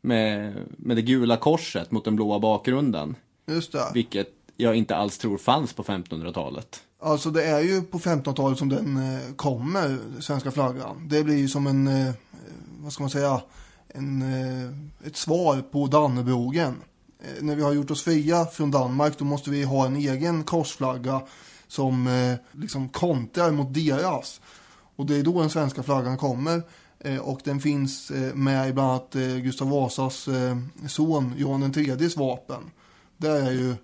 Med, med det gula korset mot den blåa bakgrunden. Just det. Vilket jag inte alls tror fanns på 1500-talet. Alltså det är ju på 1500-talet som den eh, kommer, svenska flaggan. Det blir ju som en, eh, vad ska man säga, en, eh, ett svar på Dannebrogen. Eh, när vi har gjort oss fria från Danmark då måste vi ha en egen korsflagga som eh, liksom kontrar mot deras. Och det är då den svenska flaggan kommer. Eh, och den finns eh, med i bland annat eh, Gustav Vasas eh, son Johan IIIs vapen. Där är ju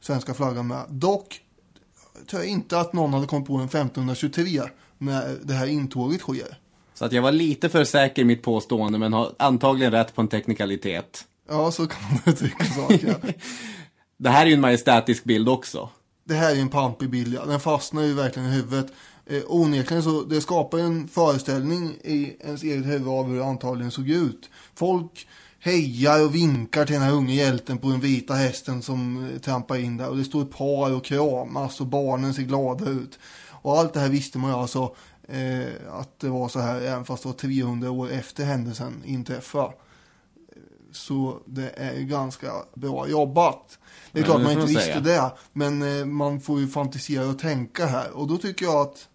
svenska flaggan med. Dock tror jag inte att någon hade kommit på den 1523 när det här intåget sker. Så att jag var lite för säker i mitt påstående men har antagligen rätt på en teknikalitet. Ja, så kan man uttrycka saker. Det här är ju en majestätisk bild också. det här är ju en pampig bild, ja. Den fastnar ju verkligen i huvudet. Eh, onekligen så det skapar en föreställning i ens eget huvud av hur det antagligen såg ut. Folk hejar och vinkar till den här unge hjälten på den vita hästen som eh, trampar in där. Och det står ett par och kramas och barnen ser glada ut. Och allt det här visste man ju alltså eh, att det var så här även fast det var 300 år efter händelsen inträffade. Så det är ju ganska bra jobbat. Det är Ja, klart man inte visste säga. det. Men eh, man får ju fantisera och tänka här. Och då tycker jag att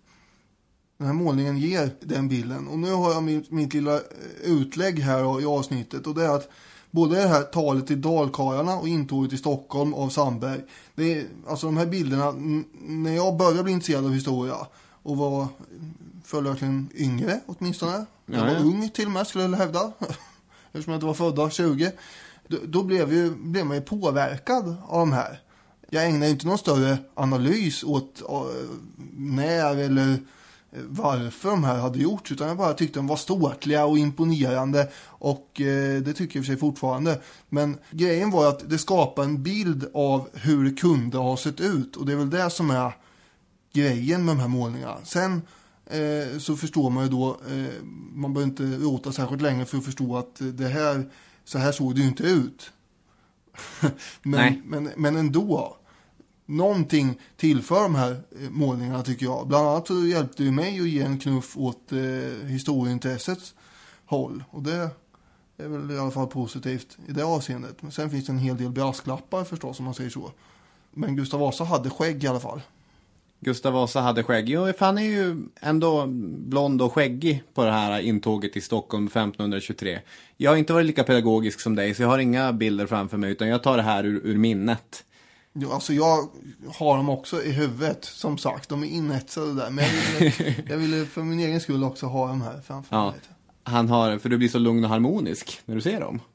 den här målningen ger den bilden. Och nu har jag mitt, mitt lilla eh, utlägg här i avsnittet. Och det är att både det här talet till dalkarlarna och intåget i Stockholm av Sandberg. Det är, alltså de här bilderna, när jag började bli intresserad av historia och var följaktligen yngre åtminstone. Jag Ja, var ja. ung till och med skulle jag hävda. Eftersom jag inte var födda 20. Då, då blev, ju, blev man ju påverkad av de här. Jag ägnar ju inte någon större analys åt eh, när eller varför de här hade gjorts utan jag bara tyckte de var ståtliga och imponerande och eh, det tycker jag i sig fortfarande. Men grejen var att det skapade en bild av hur det kunde ha sett ut och det är väl det som är grejen med de här målningarna. Sen eh, så förstår man ju då, eh, man behöver inte rota särskilt länge för att förstå att det här, så här såg det ju inte ut. men, men, men ändå någonting tillför de här eh, målningarna tycker jag. Bland annat så hjälpte det mig att ge en knuff åt eh, historieintressets håll. Och det är väl i alla fall positivt i det avseendet. Men sen finns det en hel del brasklappar förstås om man säger så. Men Gustav Vasa hade skägg i alla fall. Gustav Vasa hade skägg. Jo, han är ju ändå blond och skäggig på det här intåget i Stockholm 1523. Jag har inte varit lika pedagogisk som dig, så jag har inga bilder framför mig, utan jag tar det här ur, ur minnet. Alltså jag har dem också i huvudet, som sagt. De är inetsade där. Men jag ville, jag ville för min egen skull också ha dem här framför Ja, mig. han har, för du blir så lugn och harmonisk när du ser dem.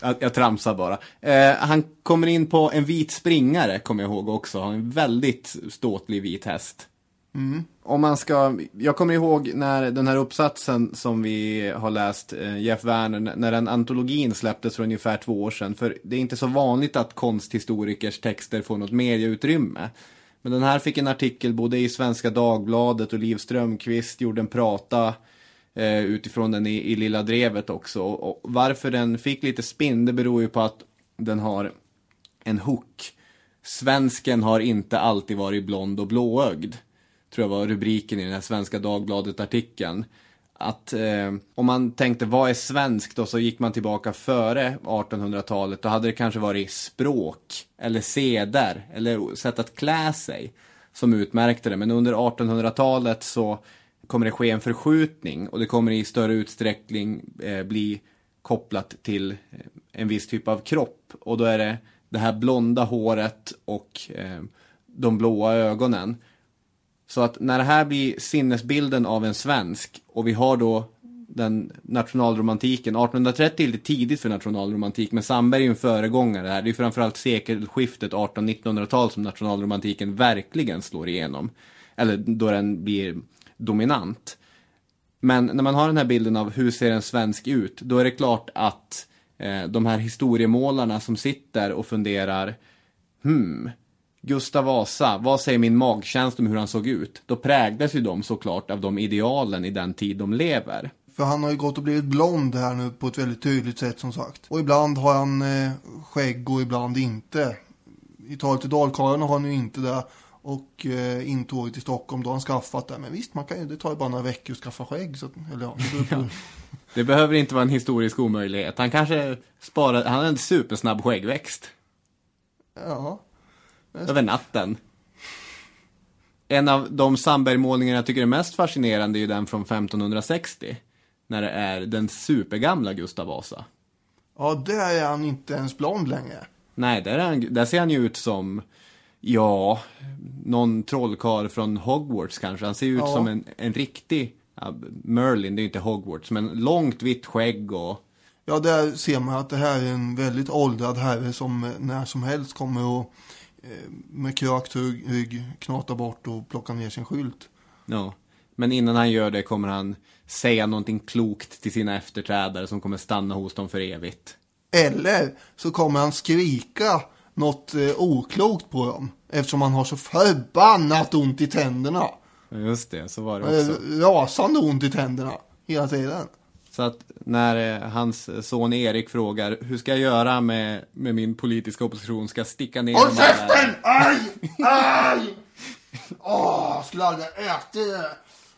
Jag, jag tramsar bara. Eh, han kommer in på en vit springare, kommer jag ihåg också. Han har en väldigt ståtlig vit häst. Mm. Om man ska, jag kommer ihåg när den här uppsatsen som vi har läst, eh, Jeff Werner, när den antologin släpptes för ungefär två år sedan. För det är inte så vanligt att konsthistorikers texter får något medieutrymme. Men den här fick en artikel både i Svenska Dagbladet och Liv Strömqvist gjorde en prata eh, utifrån den i, i Lilla Drevet också. Och, och varför den fick lite spinn, det beror ju på att den har en hook. Svensken har inte alltid varit blond och blåögd. Tror jag var rubriken i den här Svenska Dagbladet-artikeln. Att eh, om man tänkte vad är svenskt och så gick man tillbaka före 1800-talet. Då hade det kanske varit språk eller seder eller sätt att klä sig som utmärkte det. Men under 1800-talet så kommer det ske en förskjutning och det kommer i större utsträckning eh, bli kopplat till eh, en viss typ av kropp. Och då är det det här blonda håret och eh, de blåa ögonen. Så att när det här blir sinnesbilden av en svensk och vi har då den nationalromantiken. 1830 är lite tidigt för nationalromantik, men Sandberg är ju en föregångare här. Det är framförallt sekelskiftet 1800-1900-tal som nationalromantiken verkligen slår igenom. Eller då den blir dominant. Men när man har den här bilden av hur ser en svensk ut, då är det klart att eh, de här historiemålarna som sitter och funderar, hmm, Gustav Vasa, vad säger min magkänsla om hur han såg ut? Då präglas ju de såklart av de idealen i den tid de lever. För han har ju gått och blivit blond här nu på ett väldigt tydligt sätt som sagt. Och ibland har han eh, skägg och ibland inte. I talet till Dalkarlen har han ju inte det. Och eh, intåget i Stockholm, då har han skaffat det. Men visst, man kan ju, det tar ju bara några veckor att skaffa skägg. Så, eller ja, det på. Det behöver inte vara en historisk omöjlighet. Han kanske sparar, han har en supersnabb skäggväxt. ja. Över natten. En av de Sandberg-målningar jag tycker är mest fascinerande är ju den från 1560. När det är den supergamla Gustav Vasa. ja, där är han inte ens blond längre. Nej, där, är han, där ser han ju ut som, ja, någon trollkarl från Hogwarts kanske. Han ser ju ut Ja. som en, en riktig, ja, Merlin, det är ju inte Hogwarts, men långt vitt skägg och, Ja, där ser man att det här är en väldigt åldrad herre som när som helst kommer att med krökt rygg, rygg knata bort och plocka ner sin skylt. ja. Men innan han gör det kommer han säga någonting klokt till sina efterträdare som kommer stanna hos dem för evigt. Eller så kommer han skrika något eh, oklokt på dem. Eftersom han har så förbannat ont i tänderna. Just det, så var det Eh, också. rasande ont i tänderna. Hela tiden. Så att när eh, hans son Erik frågar hur ska jag göra med, med min politiska opposition, ska jag sticka ner Håll dem här?" käften! Aj! Aj! Åh, skulle aldrig ätit det.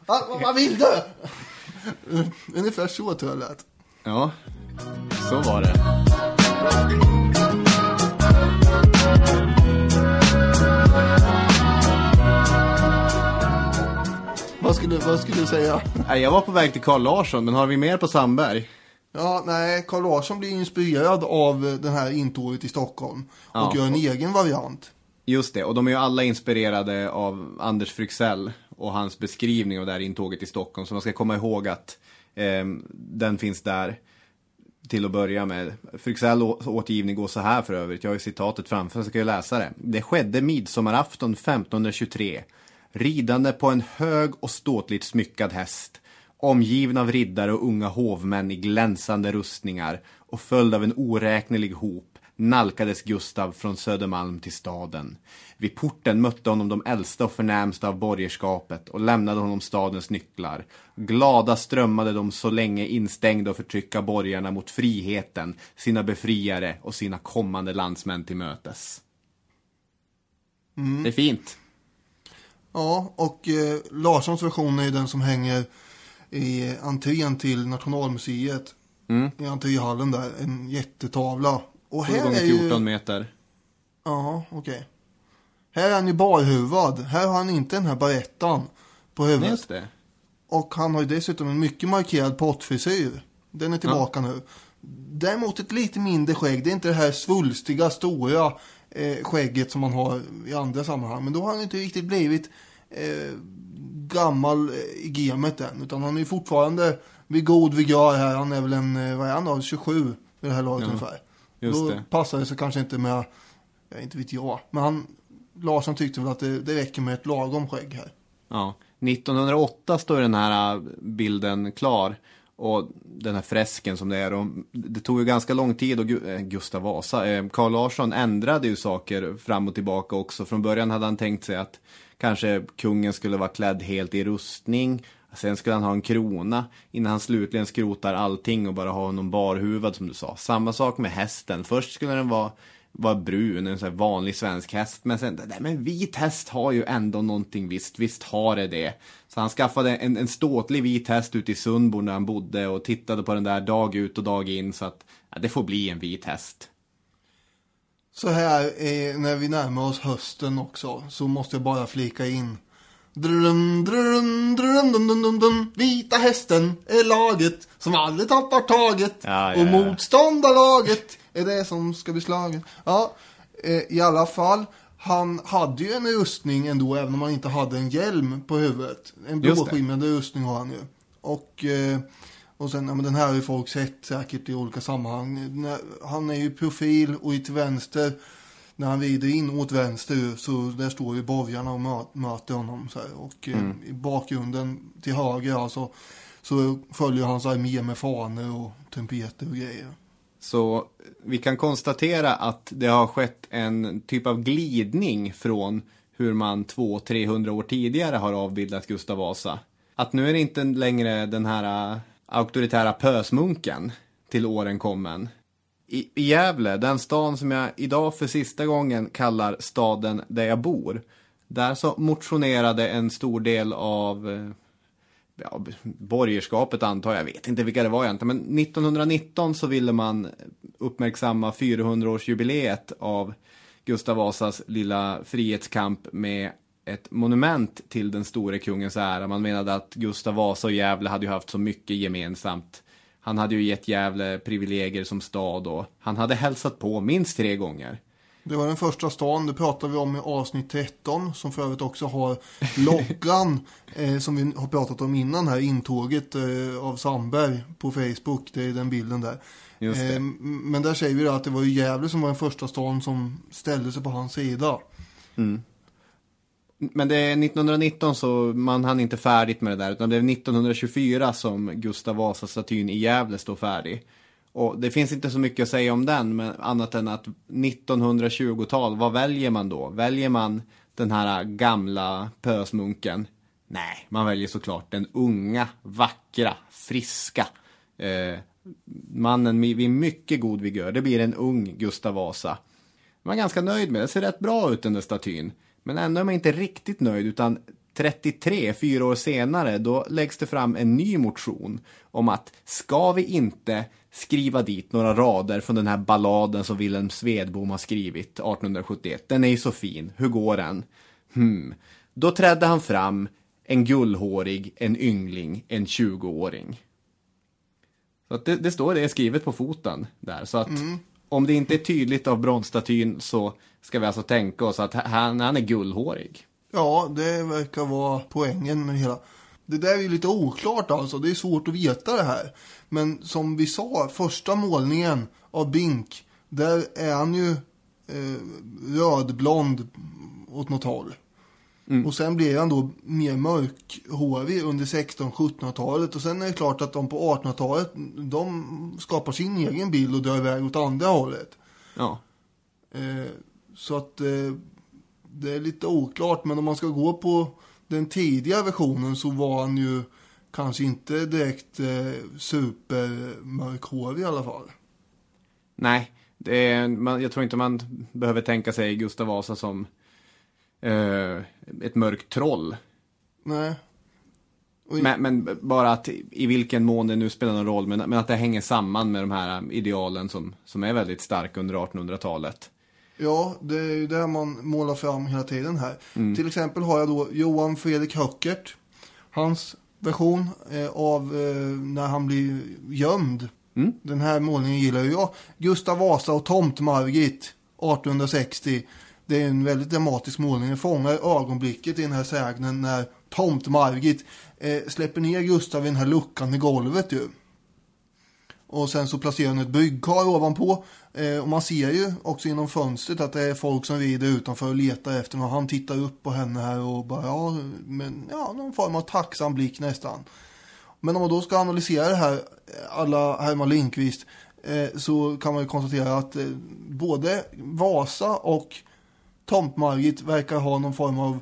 Vad- vad vill du? Ungefär så tror jag lät. Ja, så var det. Vad skulle, vad skulle du säga? Nej, Jag var på väg till Carl Larsson, men har vi mer på Sandberg? Ja, nej, Carl Larsson blir inspirerad av den här intåget i Stockholm. Och Ja. gör en egen variant. Just det, och de är ju alla inspirerade av Anders Fryxell och hans beskrivning av det här intåget i Stockholm. Så man ska komma ihåg att eh, den finns där till att börja med. Fryxell återgivning går så här för övrigt, jag har ju citatet framför så ska jag läsa det. Det skedde midsommarafton 1523. Ridande på en hög och ståtligt smyckad häst, omgiven av riddare och unga hovmän i glänsande rustningar och följd av en oräknelig hop nalkades Gustav från Södermalm till staden. Vid porten mötte honom de äldsta och förnämsta av borgerskapet och lämnade honom stadens nycklar. Glada strömmade de så länge instängda och förtrycka borgarna mot friheten, sina befriare och sina kommande landsmän till mötes. Det är fint. Ja, och eh, Larssons version är ju den som hänger i entrén till Nationalmuseet. I entréhallen där, en jättetavla. Och 7 här gånger är ju... 14 meter. Ja, okej. Här är han ju barhuvad. Här har han inte den här barettan på huvudet. Just det. Och han har ju dessutom en mycket markerad pottfrisyr. Den är tillbaka nu. Däremot ett lite mindre skägg. Det är inte det här svulstiga, stora eh, skägget som man har i andra sammanhang. Men då har han inte riktigt blivit eh, gammal eh, i gamet än. Utan han är fortfarande vid god vigör här. Han är väl en, eh, vad är han då, 27 vid det här laget ungefär. just då det. passar det sig kanske inte med, ja, inte vet jag. Men han, Larsson tyckte väl att det, det räcker med ett lagom skägg här. Ja. 1908 står den här äh, bilden klar. Och den här fresken som det är. Och det tog ju ganska lång tid och eh, Gustav Vasa, eh, Carl Larsson ändrade ju saker fram och tillbaka också. Från början hade han tänkt sig att kanske kungen skulle vara klädd helt i rustning. Sen skulle han ha en krona innan han slutligen skrotar allting och bara ha honom barhuvad som du sa. Samma sak med hästen. Först skulle den vara, var brun, en sån här vanlig svensk häst. Men sen, nej men vit häst har ju ändå någonting visst. Visst har det det. Så han skaffade en, en ståtlig vit häst ute i Sundbo där han bodde och tittade på den där dag ut och dag in. Så att ja, det får bli en vit häst. Så här eh, när vi närmar oss hösten också så måste jag bara flika in. Drun, drun, drun, dun, dun, dun, dun. Vita hästen är laget som aldrig tappar taget. Ja, ja, och motståndarlaget är det som ska bli slaget. Ja, eh, i alla fall. Han hade ju en rustning ändå även om han inte hade en hjälm på huvudet. En blåskimrande rustning har han ju. Och, eh, och sen, ja men den här har ju folk sett säkert i olika sammanhang. Han är ju profil och i till vänster när han rider in åt vänster så där står ju borgarna och mö- möter honom så här. Och eh, Mm. i bakgrunden till höger alltså så följer hans armé med fanor och trumpeter och grejer. Så vi kan konstatera att det har skett en typ av glidning från hur man 200-300 år tidigare har avbildat Gustav Vasa. Att nu är det inte längre den här äh, auktoritära pösmunken till åren kommen. I, I Gävle, den stan som jag idag för sista gången kallar staden där jag bor. Där så motionerade en stor del av äh, ja, borgerskapet antar jag, jag vet inte vilka det var egentligen, men 1919 så ville man uppmärksamma 400-årsjubileet av Gustav Vasas lilla frihetskamp med ett monument till den store kungens ära. Man menade att Gustav Vasa och Gävle hade ju haft så mycket gemensamt. Han hade ju gett Gävle privilegier som stad och han hade hälsat på minst tre gånger. Det var den första stan, det pratade vi om i avsnitt 13 som för övrigt också har loggan eh, som vi har pratat om innan här, intåget eh, av Sandberg på Facebook, det är den bilden där. Eh, men där säger vi att det var ju Gävle som var den första stan som ställde sig på hans sida. Men det är 1919 så man hann inte färdigt med det där utan det är 1924 som Gustav Vasa-statyn i Gävle står färdig. Och det finns inte så mycket att säga om den men annat än att 1920-tal, vad väljer man då? Väljer man den här gamla pösmunken? Nej, man väljer såklart den unga, vackra, friska eh, mannen vid mycket god vigör. Det blir en ung Gustav Vasa. Man är ganska nöjd med det. Ser rätt bra ut den där statyn. Men ändå är man inte riktigt nöjd utan 33, fyra år senare, då läggs det fram en ny motion om att ska vi inte skriva dit några rader från den här balladen som Wilhelm Svedbom har skrivit 1871. Den är ju så fin. Hur går den? Hmm. Då trädde han fram, en gullhårig, en yngling, en 20-åring. Så att det, det står det skrivet på foten där. Så att om det inte är tydligt av bronsstatyn så ska vi alltså tänka oss att han, han är gullhårig. Ja, det verkar vara poängen med det hela. Det där är ju lite oklart alltså, det är svårt att veta det här. Men som vi sa, första målningen av Bink, där är han ju eh, rödblond åt något håll. Och sen blir han då mer mörkhårig under 16-1700-talet. Och sen är det klart att de på 1800-talet, de skapar sin egen bild och drar iväg åt andra hållet. Ja. Eh, så att eh, det är lite oklart, men om man ska gå på den tidiga versionen så var han ju kanske inte direkt eh, supermörkhårig i alla fall. Nej, det är, man, jag tror inte man behöver tänka sig Gustav Vasa som eh, ett mörkt troll. Nej. I- Men, men bara att i vilken mån det nu spelar någon roll, men, men att det hänger samman med de här idealen som, som är väldigt starka under 1800-talet. Ja, det är ju det man målar fram hela tiden här. Till exempel har jag då Johan Fredrik Höckert. Hans version eh, av eh, när han blir gömd. Den här målningen gillar jag. Gustav Vasa och Tomt-Margit 1860. Det är en väldigt dramatisk målning. Den fångar ögonblicket i den här sägnen när Tomt-Margit eh, släpper ner Gustav i den här luckan i golvet ju. Och sen så placerar han ett byggkar ovanpå. Eh, och man ser ju också genom fönstret att det är folk som rider utanför och letar efter honom. Han tittar upp på henne här och bara, ja, men ja, någon form av tacksam blick nästan. Men om man då ska analysera det här, eh, alla Herman Lindqvist, eh, så kan man ju konstatera att både Vasa och Tomt-Margit verkar ha någon form av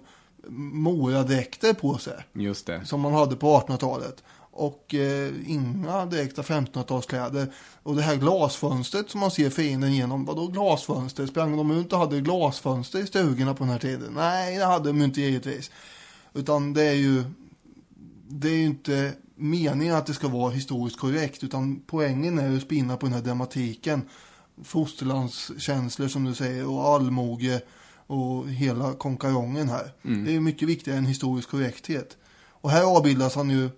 moradräkter på sig Just det. som man hade på 1800-talet. Och eh, inga direkta 1500-talskläder. Och det här glasfönstret som man ser fienden genom, vadå glasfönster? Sprang de ut och hade glasfönster i stugorna på den här tiden? Nej, det hade de inte givetvis. Utan det är ju, det är ju inte meningen att det ska vara historiskt korrekt, utan poängen är ju att spinna på den här dramatiken. Fosterlandskänslor som du säger och allmoge och hela konkarongen här. Det är mycket viktigare än historisk korrekthet. Och här avbildas han ju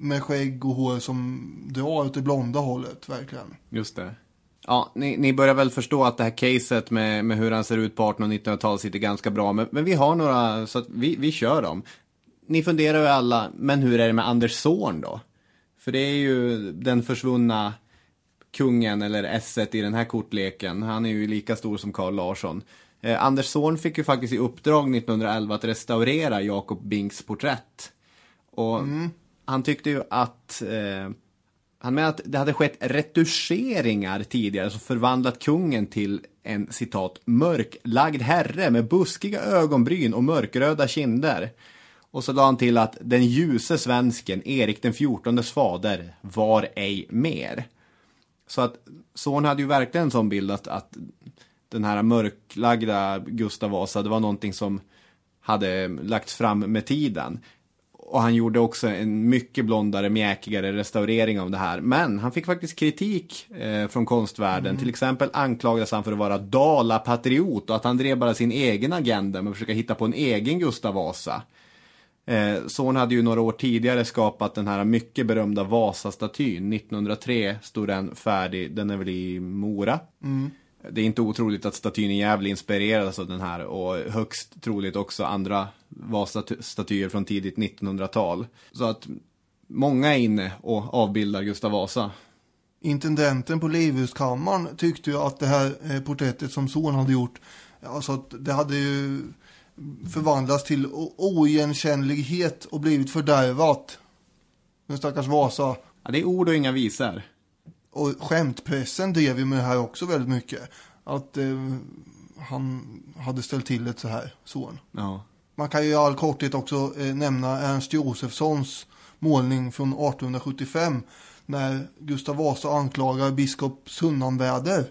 med skägg och hår som drar åt det blonda hållet, verkligen. Just det. Ja, ni, ni börjar väl förstå att det här caset med, med hur han ser ut på 1800 och 1900-talet sitter ganska bra. Men, men vi har några, så att vi, vi kör dem. Ni funderar ju alla, men hur är det med Anders Zorn då? För det är ju den försvunna kungen eller esset i den här kortleken. Han är ju lika stor som Carl Larsson. Eh, Anders Zorn fick ju faktiskt i uppdrag 1911 att restaurera Jakob Binks porträtt. Och han tyckte ju att eh, han menar att det hade skett retuscheringar tidigare som förvandlat kungen till en citat mörklagd herre med buskiga ögonbryn och mörkröda kinder. Och så la han till att den ljuse svensken, Erik den fjortondes fader, var ej mer. Så att son hade ju verkligen en sån bild att, att den här mörklagda Gustav Vasa, det var någonting som hade lagts fram med tiden. Och han gjorde också en mycket blondare, mjäkigare restaurering av det här. Men han fick faktiskt kritik eh, från konstvärlden. Till exempel anklagades han för att vara Dala-patriot och att han drev bara sin egen agenda med att försöka hitta på en egen Gustav Vasa. Eh, Son hade ju några år tidigare skapat den här mycket berömda Vasa-statyn. 1903 stod den färdig, den är väl i Mora. Det är inte otroligt att statyn i Gävle inspirerades av den här och högst troligt också andra Vasa-statyer från tidigt 1900-tal. Så att många är inne och avbildar Gustav Vasa. Intendenten på Livhuskammaren tyckte ju att det här eh, porträttet som son hade gjort, alltså att det hade ju förvandlats till oigenkännlighet och blivit fördärvat. Den stackars Vasa. Ja, det är ord och inga visor. Och skämtpressen drev ju med det här också väldigt mycket. Att eh, han hade ställt till ett så här, son. Ja. Man kan ju i all korthet också eh, nämna Ernst Josefssons målning från 1875 när Gustav Vasa anklagar biskop Sunnanväder.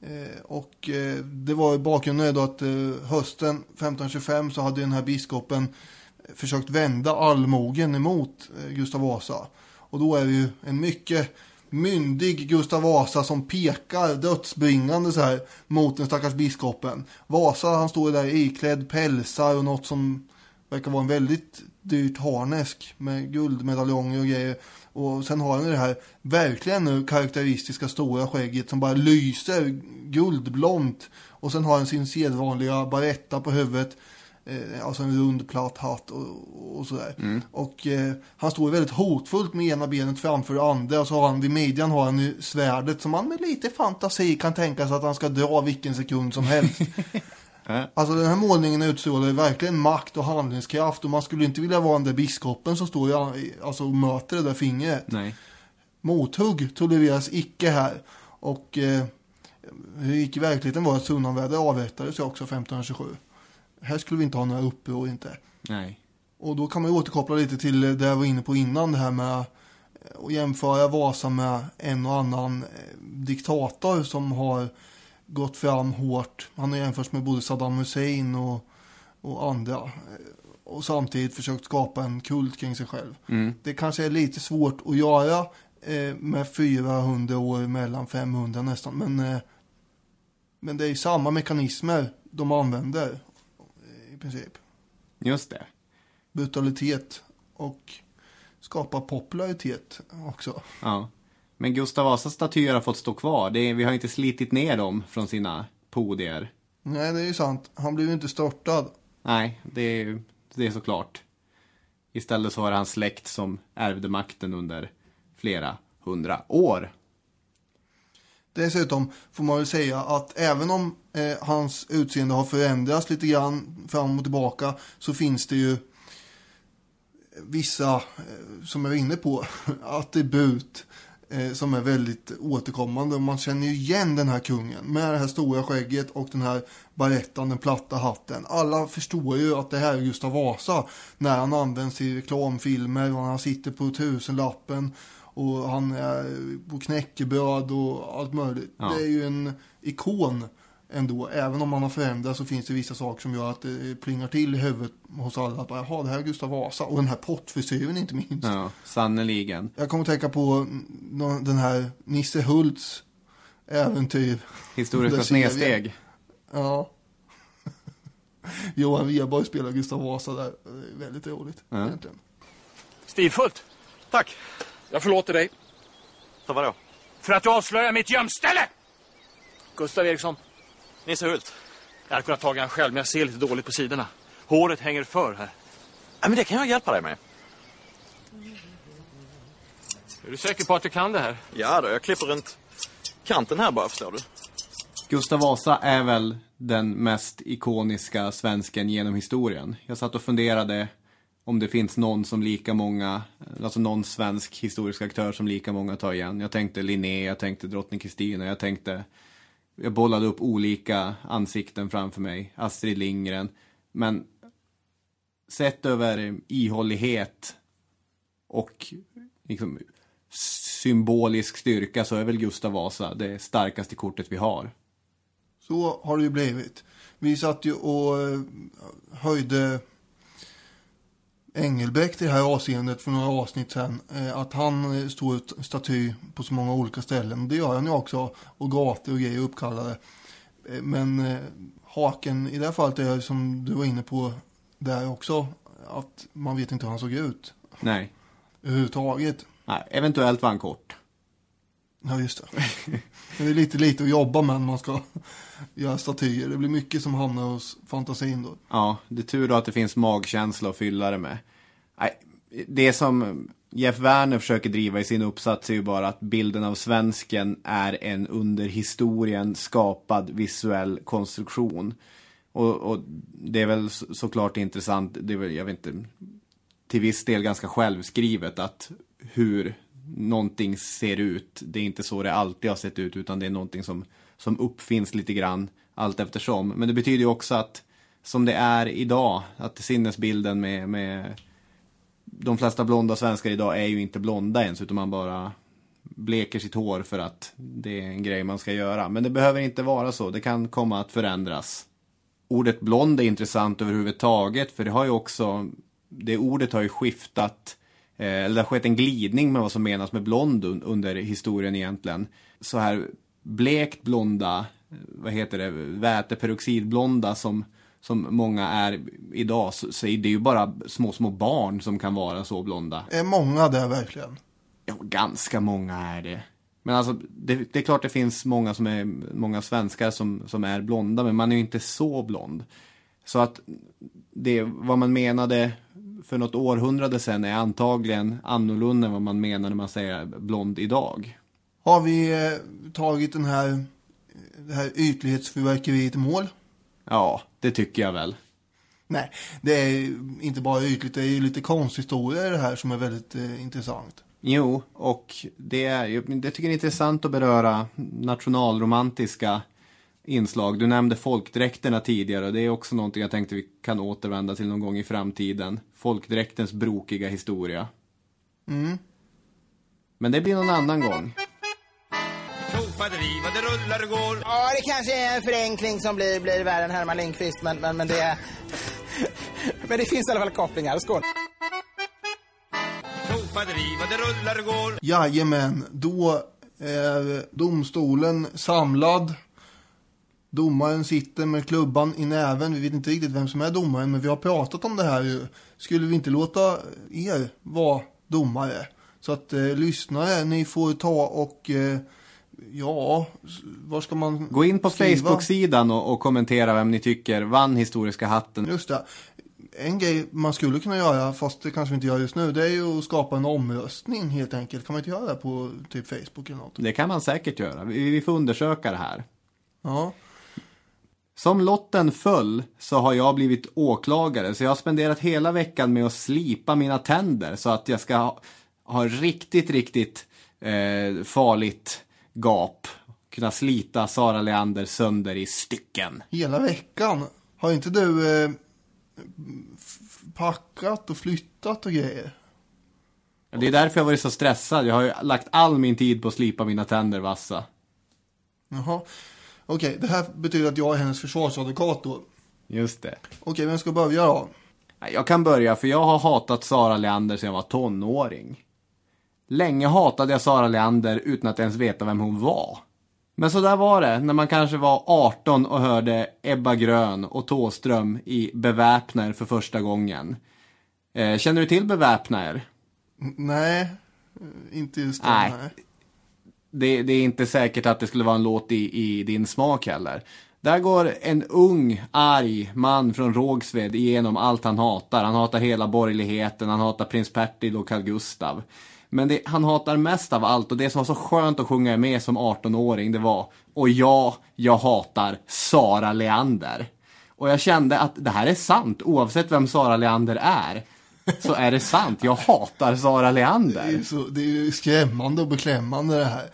Eh, och eh, det var i bakgrunden då att eh, hösten 1525 så hade den här biskopen försökt vända allmogen emot eh, Gustav Vasa. Och då är det ju en mycket myndig Gustav Vasa som pekar dödsbringande så här mot den stackars biskopen. Vasa han står där iklädd pälsar och något som verkar vara en väldigt dyrt harnesk med guldmedaljonger och grejer. Och sen har han det här verkligen nu karaktäristiska stora skägget som bara lyser guldblont. Och sen har han sin sedvanliga baretta på huvudet. Eh, alltså en rund platt hatt och, och sådär. Och eh, han står väldigt hotfullt med ena benet framför det andra. Och så har han vid midjan har han ju svärdet som man med lite fantasi kan tänka sig att han ska dra vilken sekund som helst. Alltså den här målningen utstrålar ju verkligen makt och handlingskraft och man skulle inte vilja vara den där biskopen som står i, alltså, och möter det där fingret. Nej. Mothugg tolereras icke här. Och eh, hur gick i verkligheten var att Sunnanväder avrättades ju också 1527. Här skulle vi inte ha några uppror inte. Nej. Och då kan man ju återkoppla lite till det jag var inne på innan det här med att jämföra Vasa med en och annan eh, diktator som har gått fram hårt. Han har jämförts med både Saddam Hussein och, och andra. Eh, Och samtidigt försökt skapa en kult kring sig själv. Det kanske är lite svårt att göra eh, med 400 år mellan 500 nästan. Men, eh, men det är samma mekanismer de använder i princip Just det. brutalitet och skapa popularitet också. Ja. Men Gustav Vasas statyer har fått stå kvar. Är, vi har inte slitit ner dem från sina podier. Nej, det är ju sant. Han blev ju inte störtad. Nej, det är, det är såklart. Istället så var det hans släkt som ärvde makten under flera hundra år. Dessutom får man väl säga att även om eh, hans utseende har förändrats lite grann fram och tillbaka så finns det ju vissa, eh, som jag var inne på, attribut eh, som är väldigt återkommande. Och man känner ju igen den här kungen med det här stora skägget och den här barettan, den platta hatten. Alla förstår ju att det här är Gustav Vasa när han används i reklamfilmer och när han sitter på tusenlappen och han är på knäckebröd och allt möjligt. Ja. Det är ju en ikon ändå. Även om man har förändrats så finns det vissa saker som gör att det plingar till i huvudet hos alla. Att bara, Jaha, det här är Gustav Vasa. Och den här pottfrisyren inte minst. Ja, sannoliken. Jag kommer att tänka på den här Nisse Hults äventyr. Historiska snedsteg. Ja. Johan Rheborg spelar Gustav Vasa där. Väldigt roligt. Ja. Egentligen. Stilfullt. Tack. Jag förlåter dig För vadå? för att du avslöjar mitt gömställe! Gustav Eriksson, Nisse Hult? jag hade kunnat ta han själv men jag ser lite dåligt på sidorna. Håret hänger för här. Ja, men det kan jag hjälpa dig med. Är du säker på att du kan det här? Ja då, jag klipper runt kanten här bara, förstår du. Gustav Vasa är väl den mest ikoniska svensken genom historien. Jag satt och funderade om det finns någon som lika många, alltså någon svensk historisk aktör som lika många tar igen. Jag tänkte Linné, jag tänkte drottning Kristina, jag tänkte, jag bollade upp olika ansikten framför mig, Astrid Lindgren. Men sett över ihållighet och liksom symbolisk styrka så är väl Gustav Vasa det starkaste kortet vi har. Så har det ju blivit. Vi satt ju och eh, höjde Engelbrekt i det här avseendet för några avsnitt sedan. Eh, att han eh, står ut staty på så många olika ställen. Det gör han ju också. Och gator och grejer uppkallade. Eh, men haken i det här fallet är som du var inne på där också. Att man vet inte hur han såg ut Nej. överhuvudtaget. Nej, eventuellt var han kort. Ja, just det. Det är lite lite att jobba med när man ska göra statyer. Det blir mycket som hamnar hos fantasin då. Ja, det är tur då att det finns magkänsla att fylla det med. Nej, det som Jeff Werner försöker driva i sin uppsats är ju bara att bilden av svensken är en under historien skapad visuell konstruktion. Och, och det är väl såklart intressant, det är väl, jag vet inte, till viss del ganska självskrivet att hur någonting ser ut, det är inte så det alltid har sett ut, utan det är någonting som, som uppfinns lite grann allt eftersom. Men det betyder ju också att som det är idag, att sinnesbilden med, med de flesta blonda svenskar idag är ju inte blonda ens, utan man bara bleker sitt hår för att det är en grej man ska göra. Men det behöver inte vara så, det kan komma att förändras. Ordet blond är intressant överhuvudtaget, för det har ju också, det ordet har ju skiftat, eh, eller det har skett en glidning med vad som menas med blond under historien egentligen. Så här blekt blonda, vad heter det, väteperoxidblonda som, som många är idag, så, så är det ju bara små, små barn som kan vara så blonda. Är många där verkligen? Ja, ganska många är det. Men alltså, det, det är klart det finns många som är, många svenskar som, som är blonda, men man är ju inte så blond. Så att det, vad man menade för något århundrade sedan är antagligen annorlunda än vad man menar när man säger blond idag. Har vi eh, tagit den här, det här ytlighetsfyrverkeriet i mål? Ja, det tycker jag väl. Nej, det är inte bara ytligt, det är ju lite konsthistoria i det här som är väldigt eh, intressant. Jo, och det är ju, det tycker jag är intressant att beröra nationalromantiska inslag. Du nämnde folkdräkterna tidigare och det är också någonting jag tänkte vi kan återvända till någon gång i framtiden. Folkdräktens brokiga historia. Mm. Men det blir någon annan gång. Ja, det kanske är en förenkling som blir, blir värre än Herman Lindqvist, men, men, men det... men det finns i alla fall kopplingar. Skål! Jajamän, då är domstolen samlad. Domaren sitter med klubban i näven. Vi vet inte riktigt vem som är domaren, men vi har pratat om det här ju. Skulle vi inte låta er vara domare? Så att eh, lyssnare, ni får ta och eh, ja, var ska man Gå in på? Facebook-sidan och, och kommentera vem ni tycker vann Historiska hatten. Just det. En grej man skulle kunna göra, fast det kanske vi inte gör just nu, det är ju att skapa en omröstning helt enkelt. Kan man inte göra det på typ Facebook eller något? Det kan man säkert göra. Vi, vi får undersöka det här. Ja. Som lotten föll så har jag blivit åklagare så jag har spenderat hela veckan med att slipa mina tänder så att jag ska ha, ha riktigt, riktigt eh, farligt gap. Kunna slita Sara Leander sönder i stycken. Hela veckan. Har inte du eh, packat och flyttat och grejer? Det är därför jag varit så stressad. Jag har ju lagt all min tid på att slipa mina tänder vassa. Jaha. Okej, det här betyder att jag är hennes försvarsadvokat då. Just det. Okej, vem ska börja då? Jag kan börja för jag har hatat Sara Leander sedan jag var tonåring. Länge hatade jag Sara Leander utan att ens veta vem hon var. Men så där var det när man kanske var 18 och hörde Ebba Grön och Tåström i Beväpna er för första gången. Eh, känner du till Beväpna er? N- Nej, inte just det. Nej. Det, det är inte säkert att det skulle vara en låt i, i din smak heller. Där går en ung, arg man från Rågsved igenom allt han hatar. Han hatar hela borgerligheten, han hatar prins Pertil och Carl Gustav. Men det, han hatar mest av allt och det som var så skönt att sjunga med som 18-åring det var Och ja, jag hatar Sara Leander. Och jag kände att det här är sant oavsett vem Sara Leander är. Så är det sant, jag hatar Sara Det är, Leander. så, det är ju skrämmande och beklämmande det här.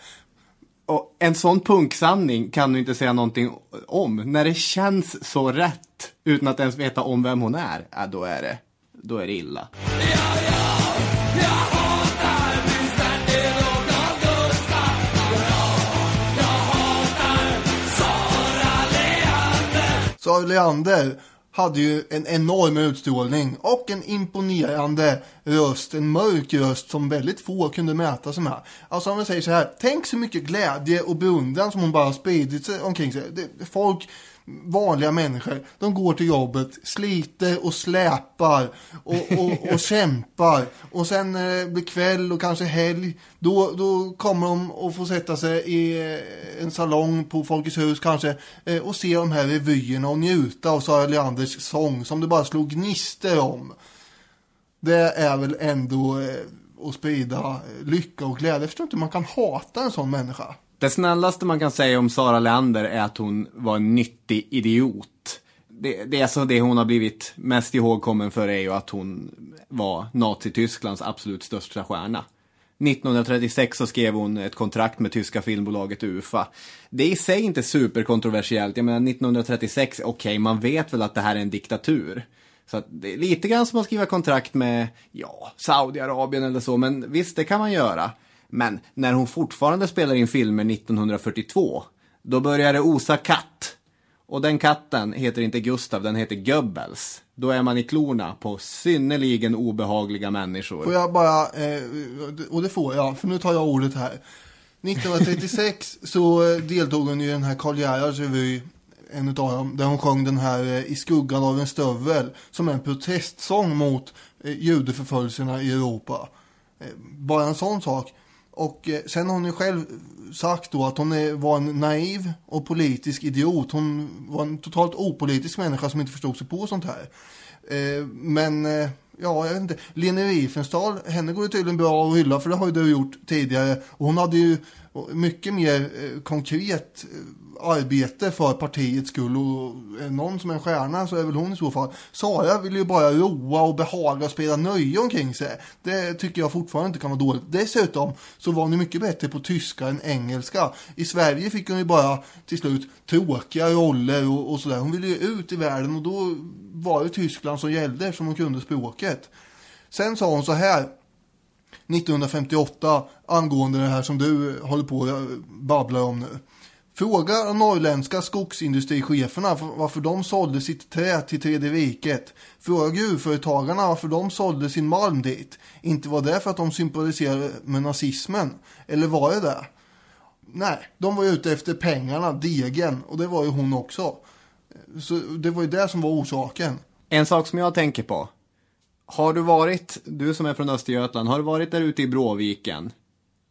Och en sån punksanning kan du inte säga någonting om. När det känns så rätt utan att ens veta om vem hon är, ja, då är det, då är det illa. Så Leander hade ju en enorm utstrålning och en imponerande röst, en mörk röst som väldigt få kunde mäta sig med. Alltså om man säger så här, tänk så mycket glädje och beundran som hon bara har spridit sig omkring sig. Det, folk, vanliga människor, de går till jobbet, sliter och släpar och, och, och kämpar. Och sen när det blir kväll och kanske helg, då, då kommer de att få sätta sig i eh, en salong på Folkets hus kanske eh, och se de här revyerna och njuta av Sara Leanders sång som det bara slog gnister om. Det är väl ändå eh, att sprida lycka och glädje. Jag förstår inte hur man kan hata en sån människa. Det snällaste man kan säga om Sara Leander är att hon var en nyttig idiot. Det, det är så det hon har blivit mest ihågkommen för är ju att hon var Nazitysklands absolut största stjärna. 1936 så skrev hon ett kontrakt med tyska filmbolaget UFA. Det är i sig inte superkontroversiellt. Jag menar 1936, okej man vet väl att det här är en diktatur. Så att det är lite grann som att skriva kontrakt med, ja, Saudiarabien eller så, men visst det kan man göra. Men när hon fortfarande spelar in filmer 1942, då börjar det osa katt. Och den katten heter inte Gustav, den heter Goebbels. Då är man i klorna på synnerligen obehagliga människor. Får jag bara, eh, och det får jag, för nu tar jag ordet här. 1936 så deltog hon i den här Karl Gerhards revy, en utav dem, där hon sjöng den här eh, I skuggan av en stövel, som är en protestsång mot eh, judeförföljelserna i Europa. Eh, bara en sån sak. Och eh, sen har hon ju själv sagt då att hon är, var en naiv och politisk idiot. Hon var en totalt opolitisk människa som inte förstod sig på sånt här. Eh, men, eh, ja, jag vet inte. Lene Riefenstahl, henne går det tydligen bra att hylla för det har ju du gjort tidigare. Och hon hade ju och mycket mer eh, konkret eh, arbete för partiets skull. Och är någon som är en stjärna så är väl hon i så fall. Sara vill ju bara roa och behaga och spela nöje omkring sig. Det tycker jag fortfarande inte kan vara dåligt. Dessutom så var hon ju mycket bättre på tyska än engelska. I Sverige fick hon ju bara till slut tråkiga roller och, och sådär. Hon ville ju ut i världen och då var det Tyskland som gällde eftersom hon kunde språket. Sen sa hon så här 1958 angående det här som du håller på och babblar om nu. Fråga de norrländska skogsindustricheferna varför de sålde sitt trä till tredje riket. Fråga gruvföretagarna varför de sålde sin malm dit. Inte var det för att de sympatiserade med nazismen. Eller var det det? Nej, de var ute efter pengarna, degen. Och det var ju hon också. Så det var ju det som var orsaken. En sak som jag tänker på. Har du varit, du som är från Östergötland, har du varit där ute i Bråviken?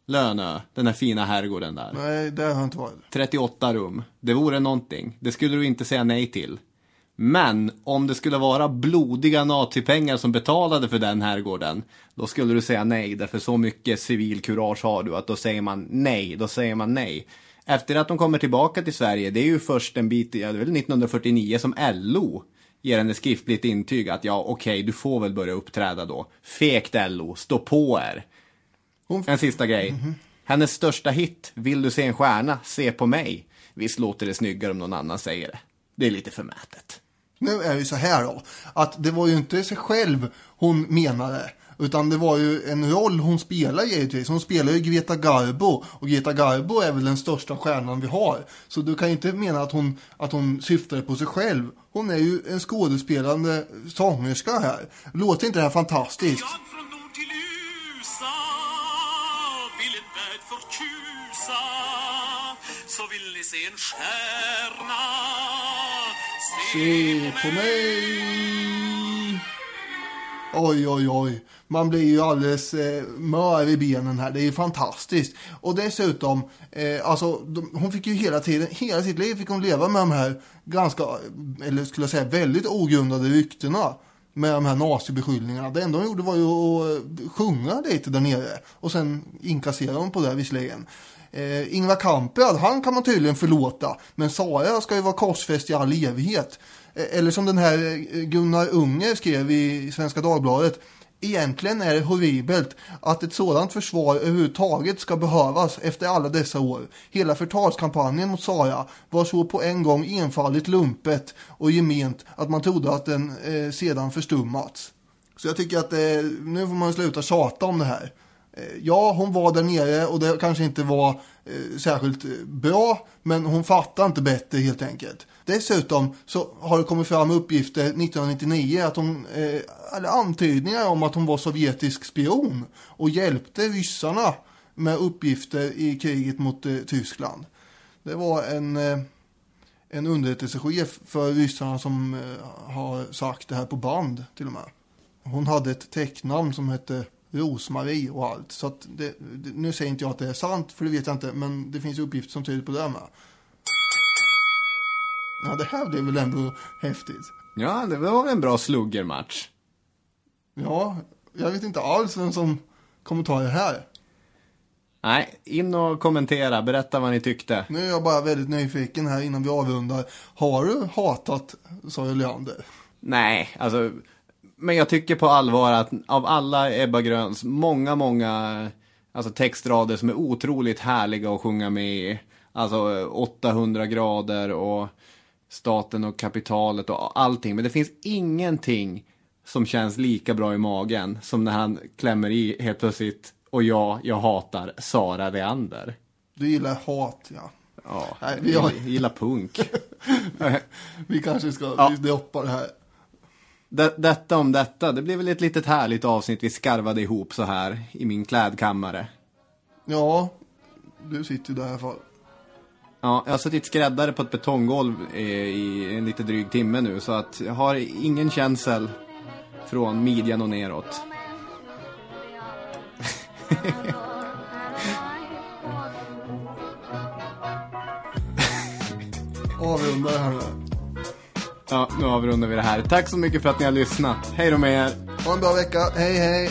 Lönö, den där fina herrgården där. Nej, det har jag inte varit. 38 rum. Det vore någonting. Det skulle du inte säga nej till. Men om det skulle vara blodiga nazipengar som betalade för den herrgården, då skulle du säga nej, därför så mycket civil kurage har du att då säger man nej, då säger man nej. Efter att de kommer tillbaka till Sverige, det är ju först en bit, ja, det är väl 1949 som LO ger henne skriftligt intyg att ja, okej, okay, du får väl börja uppträda då. Fekt LO, stå på er. Hon... En sista grej. Mm -hmm. Hennes största hit, Vill du se en stjärna, se på mig. Visst låter det snyggare om någon annan säger det. Det är lite förmätet. Nu är det ju så här då, att det var ju inte sig själv hon menade. Utan det var ju en roll hon spelar givetvis. Hon spelar ju Greta Garbo. Och Greta Garbo är väl den största stjärnan vi har. Så du kan inte mena att hon, att hon syftade på sig själv. Hon är ju en skådespelande sångerska här. Låter inte det här fantastiskt? Se på mig Oj, oj, oj. Man blir ju alldeles eh, mör i benen här. Det är ju fantastiskt. Och dessutom, eh, alltså, de, hon fick ju hela tiden, hela sitt liv fick hon leva med de här ganska, eller skulle jag säga väldigt ogrundade ryktena med de här nazibeskyllningarna. Det enda hon gjorde var ju att sjunga lite där nere. Och sen inkasserade hon på det visserligen. Eh, Ingvar Kamprad, han kan man tydligen förlåta. Men Sara ska ju vara korsfäst i all evighet. Eh, eller som den här eh, Gunnar Unger skrev i Svenska Dagbladet. Egentligen är det horribelt att ett sådant försvar överhuvudtaget ska behövas efter alla dessa år. Hela förtalskampanjen mot Sara var så på en gång enfaldigt lumpet och gement att man trodde att den eh, sedan förstummats. Så jag tycker att eh, nu får man sluta tjata om det här. Eh, ja, hon var där nere och det kanske inte var eh, särskilt eh, bra, men hon fattade inte bättre helt enkelt. Dessutom så har det kommit fram uppgifter 1999 att hon, eh, eller antydningar om att hon var sovjetisk spion och hjälpte ryssarna med uppgifter i kriget mot eh, Tyskland. Det var en, eh, en underrättelsechef för ryssarna som eh, har sagt det här på band till och med. Hon hade ett tecknamn som hette Rosmarie och allt. Så att det, det, nu säger inte jag att det är sant, för det vet jag inte, men det finns uppgifter som tyder på det med. Ja, det här blev väl ändå häftigt. Ja, det var väl en bra sluggermatch. Ja, jag vet inte alls vem som kommer ta det här. Nej, in och kommentera, berätta vad ni tyckte. Nu är jag bara väldigt nyfiken här innan vi avrundar. Har du hatat Sara Leander? Nej, alltså, men jag tycker på allvar att av alla Ebba Gröns många, många alltså textrader som är otroligt härliga att sjunga med i. Alltså 800 grader och staten och kapitalet och allting. Men det finns ingenting som känns lika bra i magen som när han klämmer i helt plötsligt och ja, jag hatar Sara Leander. Du gillar hat, ja. Ja, Nej, vi har... gillar punk. vi kanske ska ja. droppa det här. Det, detta om detta, det blev väl ett litet härligt avsnitt vi skarvade ihop så här i min klädkammare. Ja, du sitter ju där i alla fall. Ja, jag har suttit skräddare på ett betonggolv i en lite dryg timme nu så att jag har ingen känsel från midjan och neråt. Avrundar det här nu. Ja, nu avrundar vi det här. Tack så mycket för att ni har lyssnat. Hej då med er. Ha en bra vecka. Hej, hej.